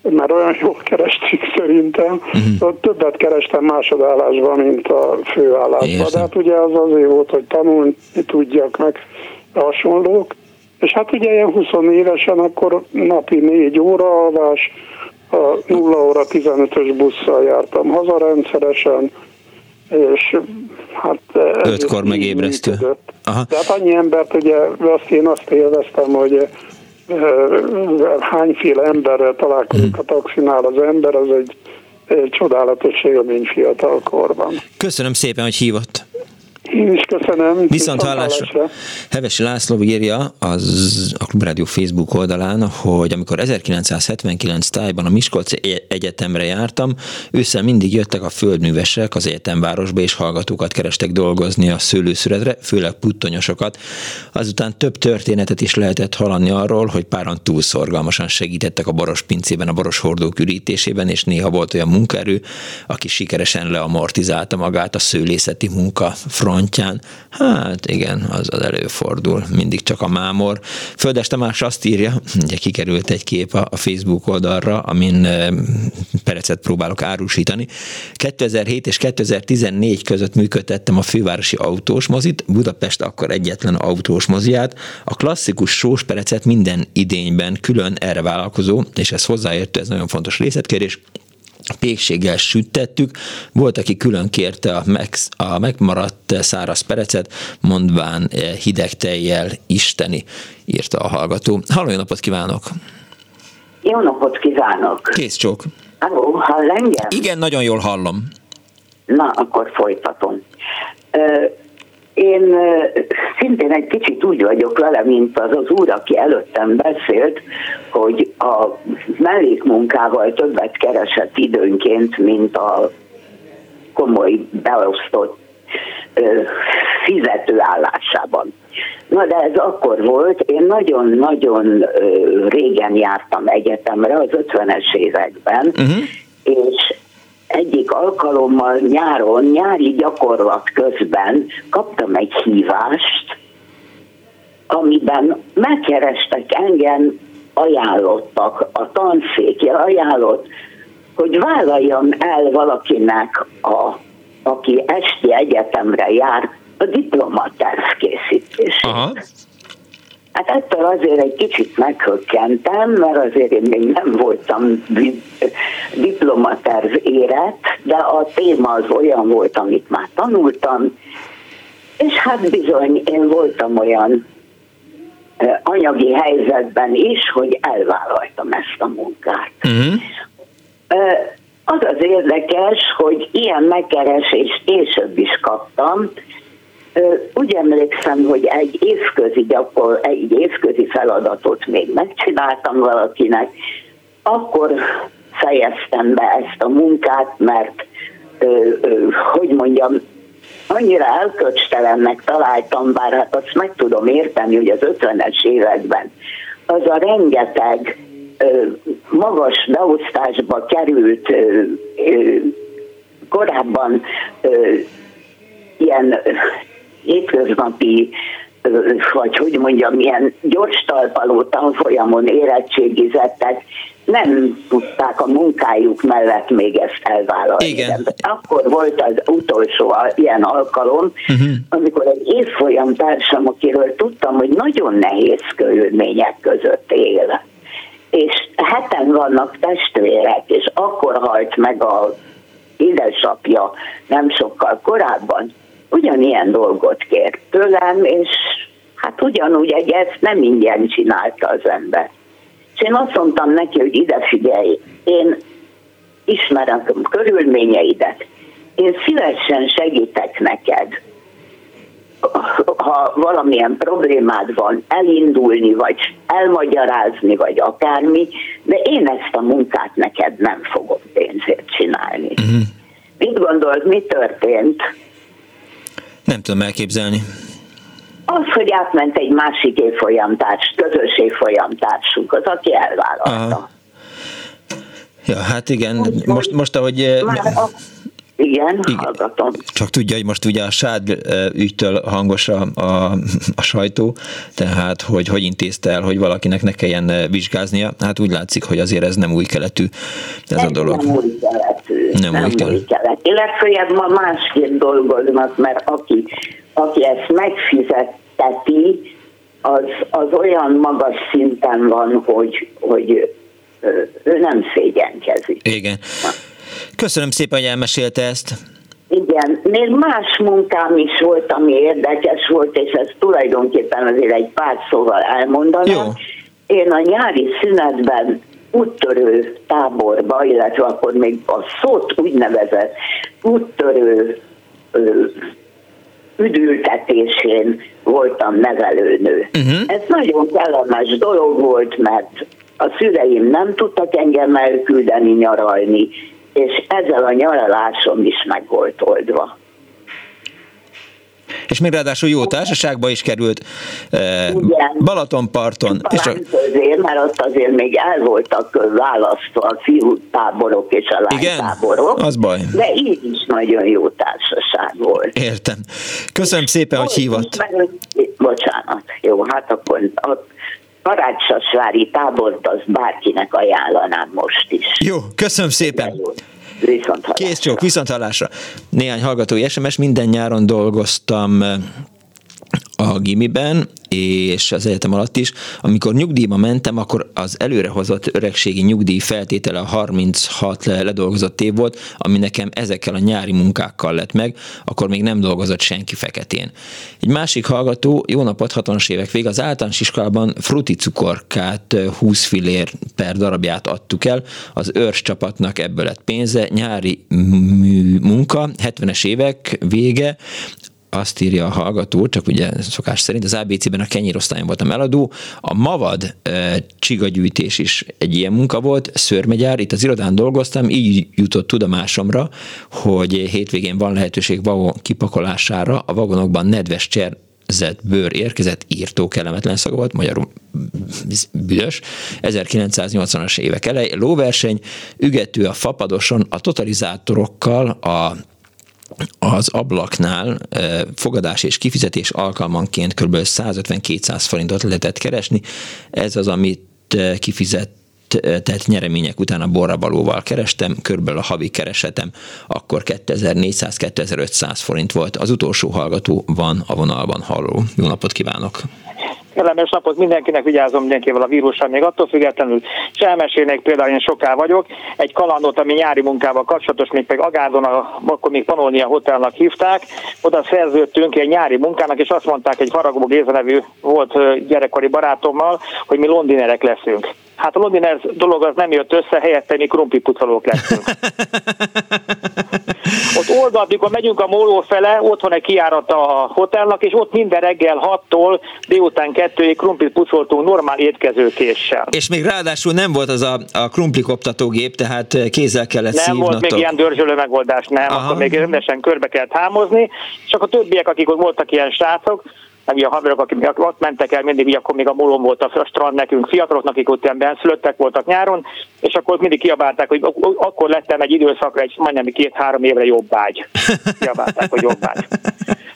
mert olyan jól kerestük szerintem. Uh-huh. Többet kerestem másodállásban, mint a főállásban. De hát ugye az azért volt, hogy tanulni tudjak meg hasonlók. És hát ugye ilyen 20 évesen akkor napi 4 óra alvás, a 0 óra 15-ös busszal jártam haza rendszeresen, és hát... Ötkor megébresztő. Aha. Tehát annyi embert, ugye azt én azt élveztem, hogy hányféle emberrel találkozik hmm. a taxinál az ember, az egy, egy csodálatos élmény fiatal korban. Köszönöm szépen, hogy hívott. Én is köszönöm. Viszont hallásra. Hevesi László írja az a Klubrádió Facebook oldalán, hogy amikor 1979 tájban a Miskolci Egyetemre jártam, ősszel mindig jöttek a földművesek az egyetemvárosba, és hallgatókat kerestek dolgozni a szőlőszületre, főleg puttonyosokat. Azután több történetet is lehetett hallani arról, hogy páran túlszorgalmasan segítettek a boros pincében, a boros hordók ürítésében, és néha volt olyan munkaerő, aki sikeresen leamortizálta magát a szőlészeti munka front frontján, hát igen, az, az előfordul, mindig csak a mámor. Földes Tamás azt írja, ugye kikerült egy kép a, a Facebook oldalra, amin e, perecet próbálok árusítani. 2007 és 2014 között működtettem a fővárosi autós mozit, Budapest akkor egyetlen autós moziát. A klasszikus sós perecet minden idényben külön erre vállalkozó, és ez hozzáértő, ez nagyon fontos részletkérés, pékséggel sütettük. Volt, aki külön kérte a, meg, a megmaradt száraz perecet, mondván eh, hideg tejjel isteni, írta a hallgató. Halló, jó napot kívánok! Jó napot kívánok! Kész csók! Halló, hall engem? Igen, nagyon jól hallom. Na, akkor folytatom. Én szintén egy kicsit úgy vagyok vele, mint az az úr, aki előttem beszélt, hogy a mellékmunkával többet keresett időnként, mint a komoly beosztott fizető állásában. Na de ez akkor volt, én nagyon-nagyon régen jártam egyetemre, az 50-es években, uh-huh. és egyik alkalommal nyáron, nyári gyakorlat közben kaptam egy hívást, amiben megkerestek engem, ajánlottak, a tanszékje ajánlott, hogy vállaljam el valakinek, a, aki esti egyetemre jár, a diplomaterv készítését. Aha. Hát ettől azért egy kicsit meghökkentem, mert azért én még nem voltam diplomaterv érett, de a téma az olyan volt, amit már tanultam, és hát bizony én voltam olyan anyagi helyzetben is, hogy elvállaltam ezt a munkát. Uh-huh. Az az érdekes, hogy ilyen megkeresést később is kaptam, úgy emlékszem, hogy egy évközi gyakor, egy évközi feladatot még megcsináltam valakinek, akkor fejeztem be ezt a munkát, mert hogy mondjam, annyira elköcstelennek találtam, bár hát azt meg tudom érteni, hogy az 50-es években az a rengeteg magas beosztásba került korábban ilyen hétköznapi vagy hogy mondjam, ilyen gyors talpaló tanfolyamon érettségizettek nem tudták a munkájuk mellett még ezt elvállalni. Igen. Akkor volt az utolsó ilyen alkalom, uh-huh. amikor egy évfolyam társam, akiről tudtam, hogy nagyon nehéz körülmények között él, és heten vannak testvérek, és akkor halt meg a édesapja nem sokkal korábban, ugyanilyen dolgot kért tőlem, és hát ugyanúgy egy ezt nem ingyen csinálta az ember. És én azt mondtam neki, hogy ide figyelj, én ismerem a körülményeidet, én szívesen segítek neked, ha valamilyen problémád van, elindulni, vagy elmagyarázni, vagy akármi, de én ezt a munkát neked nem fogom pénzért csinálni. Uh-huh. Mit gondolod, mi történt? Nem tudom elképzelni. Az, hogy átment egy másik évfolyamtárs, közös évfolyamtársunk, az, aki elvállalta. Aha. Ja, hát igen, most, most ahogy... Eh, már a, igen, igen, hallgatom. Csak tudja, hogy most ugye a sád ügytől hangos a, a, a sajtó, tehát hogy hogy intézte el, hogy valakinek ne kelljen vizsgáznia. Hát úgy látszik, hogy azért ez nem új keletű ez, ez a dolog. Nem új keletű. Nem, nem új keletű. keletű. Legfeljebb ma másképp dolgoznak, mert aki, aki ezt megfizetteti, az, az olyan magas szinten van, hogy, hogy ő nem szégyenkezik. Igen. Köszönöm szépen, hogy elmesélte ezt. Igen, még más munkám is volt, ami érdekes volt, és ez tulajdonképpen azért egy pár szóval elmondanám. Jó. Én a nyári szünetben úttörő táborba, illetve akkor még a szót úgynevezett úttörő ö, üdültetésén voltam nevelőnő. Uh-huh. Ez nagyon kellemes dolog volt, mert a szüleim nem tudtak engem elküldeni nyaralni, és ezzel a nyaralásom is meg volt oldva. És még ráadásul jó társaságba is került eh, Balatonparton. És a... azért, mert ott azért még el voltak választva a fiú táborok és a lánytáborok. Az baj. De így is nagyon jó társaság volt. Értem. Köszönöm szépen, hogy hívott. Bocsánat. Jó, hát akkor Karácsasvári tábort az bárkinek ajánlanám most is. Jó, köszönöm szépen. Jó. Viszont Kész csók, viszont hallásra. Néhány hallgatói SMS, minden nyáron dolgoztam eh, a gimiben, és az egyetem alatt is. Amikor nyugdíjba mentem, akkor az előrehozott öregségi nyugdíj feltétele a 36 ledolgozott év volt, ami nekem ezekkel a nyári munkákkal lett meg, akkor még nem dolgozott senki feketén. Egy másik hallgató, jó napot, 60-as évek vég, az általános iskolában fruti cukorkát 20 fillér per darabját adtuk el, az őrs csapatnak ebből lett pénze, nyári munka, 70-es évek vége, azt írja a hallgató, csak ugye szokás szerint az ABC-ben a kenyérosztályon voltam eladó, a Mavad e, csigagyűjtés is egy ilyen munka volt, szörmegyár, itt az irodán dolgoztam, így jutott tudomásomra, hogy hétvégén van lehetőség vagon kipakolására, a vagonokban nedves cser bőr érkezett, írtó kellemetlen szaga volt, magyarul büdös, 1980-as évek elej, lóverseny, ügető a fapadoson, a totalizátorokkal, a az ablaknál fogadás és kifizetés alkalmanként kb. 150-200 forintot lehetett keresni. Ez az, amit kifizett tett nyeremények után a borrabalóval kerestem, körülbelül a havi keresetem akkor 2400-2500 forint volt. Az utolsó hallgató van a vonalban, halló. Jó napot kívánok! Kellemes napot mindenkinek, vigyázom mindenkivel a vírussal, még attól függetlenül. És elmesélnék például, én soká vagyok, egy kalandot, ami nyári munkával kapcsolatos, még pedig Agádon, a, akkor még Panónia Hotelnak hívták, oda szerződtünk egy nyári munkának, és azt mondták, egy Faragó Géza nevű volt gyerekkori barátommal, hogy mi londinerek leszünk. Hát a londiner dolog az nem jött össze, helyette mi krumplipucolók leszünk. ott oldalt, amikor megyünk a móló fele, ott van egy kiárat a hotelnak, és ott minden reggel 6-tól délután 2-ig krumplit pucoltunk normál étkezőkéssel. És még ráadásul nem volt az a, a krumplikoptatógép, tehát kézzel kellett Nem szívnatok. volt még ilyen dörzsölő megoldás, nem, Aha. akkor még rendesen körbe kellett hámozni, akkor a többiek, akik ott voltak ilyen srácok, meg a haverok, akik ott mentek el, mindig így akkor még a molom volt a strand nekünk fiataloknak, akik ott ilyen benszülöttek voltak nyáron, és akkor mindig kiabálták, hogy akkor lettem egy időszakra egy majdnem két-három évre jobb ágy. Kiabálták, hogy jobb ágy.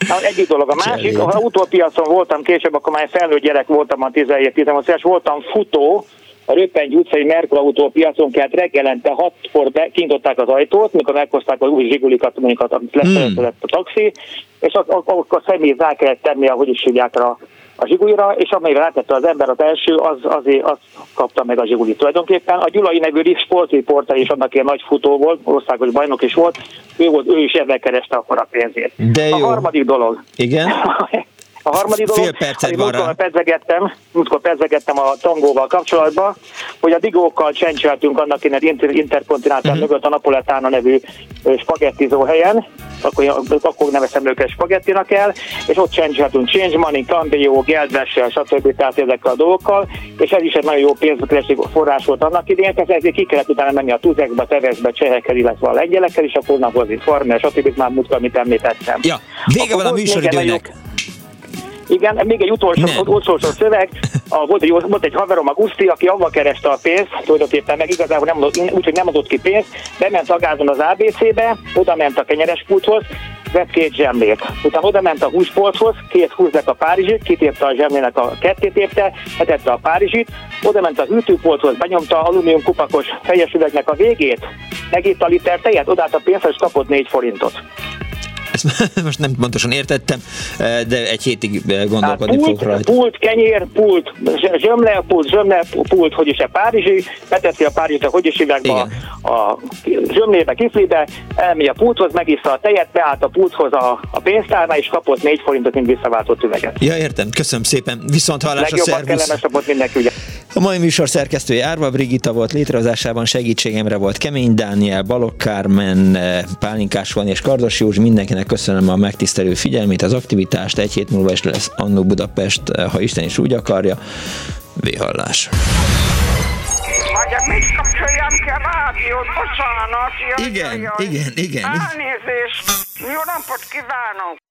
Na, egyik dolog. A másik, ha utópiacon voltam később, akkor már felnőtt gyerek voltam a 17-18 éves, voltam futó, a Röppengy utcai Merkur autó piacon kellett reggelente hatkor kinyitották az ajtót, mikor meghozták az új zsigulikat, mondjuk amit hmm. lett a taxi, és akkor a személy rá kellett tenni a, hogy is hívják a, a zsigulira, és amelyre rátette az ember az első, az, azért azt kapta meg a zsigulit. Tulajdonképpen a Gyulai nevű sportriporter is annak ilyen nagy futó volt, országos bajnok is volt, ő, volt, ő is ebben kereste akkor a pénzét. De jó. A harmadik dolog. Igen? A harmadik dolog, Fél percet van rá. Pedzegettem, múltkor pedzegettem a tangóval kapcsolatban, hogy a digókkal csencseltünk annak innen interkontinentál uh-huh. mögött a Napoletána nevű spagettizó helyen, akkor, akkor nevezem őket spagettinak el, és ott csencseltünk Change Money, Cambio, Geldvessel, stb. tehát ezekkel a dolgokkal, és ez is egy nagyon jó pénzbekeresi forrás volt annak idején, tehát ezért ki kellett utána menni a Tuzekbe, Tevesbe, Csehekkel, illetve a lengyelekkel, és akkor napozni Farmer, stb. már múltkor, amit említettem. Ja, vége van a műsoridőnek. Igen, még egy utolsó, utolsó szöveg. A, volt, egy, volt egy haverom, a Guszti, aki avval kereste a pénzt, tulajdonképpen meg igazából nem adott, úgyhogy nem adott ki pénzt, bement a gázon az ABC-be, oda ment a kenyeres pulthoz, vett két zsemlét. Utána oda ment a húspolchoz, két húznek a Párizsit, kitépte a zsemlének a kettét épte, letette a Párizsit, oda ment a hűtőpolchoz, benyomta alumínium kupakos fejes üvegnek a végét, megitta a liter tejet, odaállt a pénzt, és kapott 4 forintot. Ezt most nem pontosan értettem, de egy hétig gondolkodni pult, fogok rajta. Pult, kenyér, pult, zsömle, pult, zsömle, pult, hogy is a párizsi, beteszi a párizsit a hogy is a, a zsömlébe, kiflibe, elmegy a pulthoz, megissza a tejet, beállt a pulthoz a, a pénztárnál, és kapott 4 forintot, mint visszaváltott üveget. Ja, értem, köszönöm szépen. Viszont szervusz. kellemes napot mindenki, ugye. A mai műsor szerkesztője Árva Brigitta volt, létrehozásában segítségemre volt Kemény Dániel, Balok Kármen, Pálinkás van és Kardos Józsi, mindenkinek köszönöm a megtisztelő figyelmét, az aktivitást, egy hét múlva is lesz Annó Budapest, ha Isten is úgy akarja. Véhallás. mit kapcsoljam ki a rádiót? Bocsánat. Igen, igen, igen. Elnézést. Jó napot kívánok.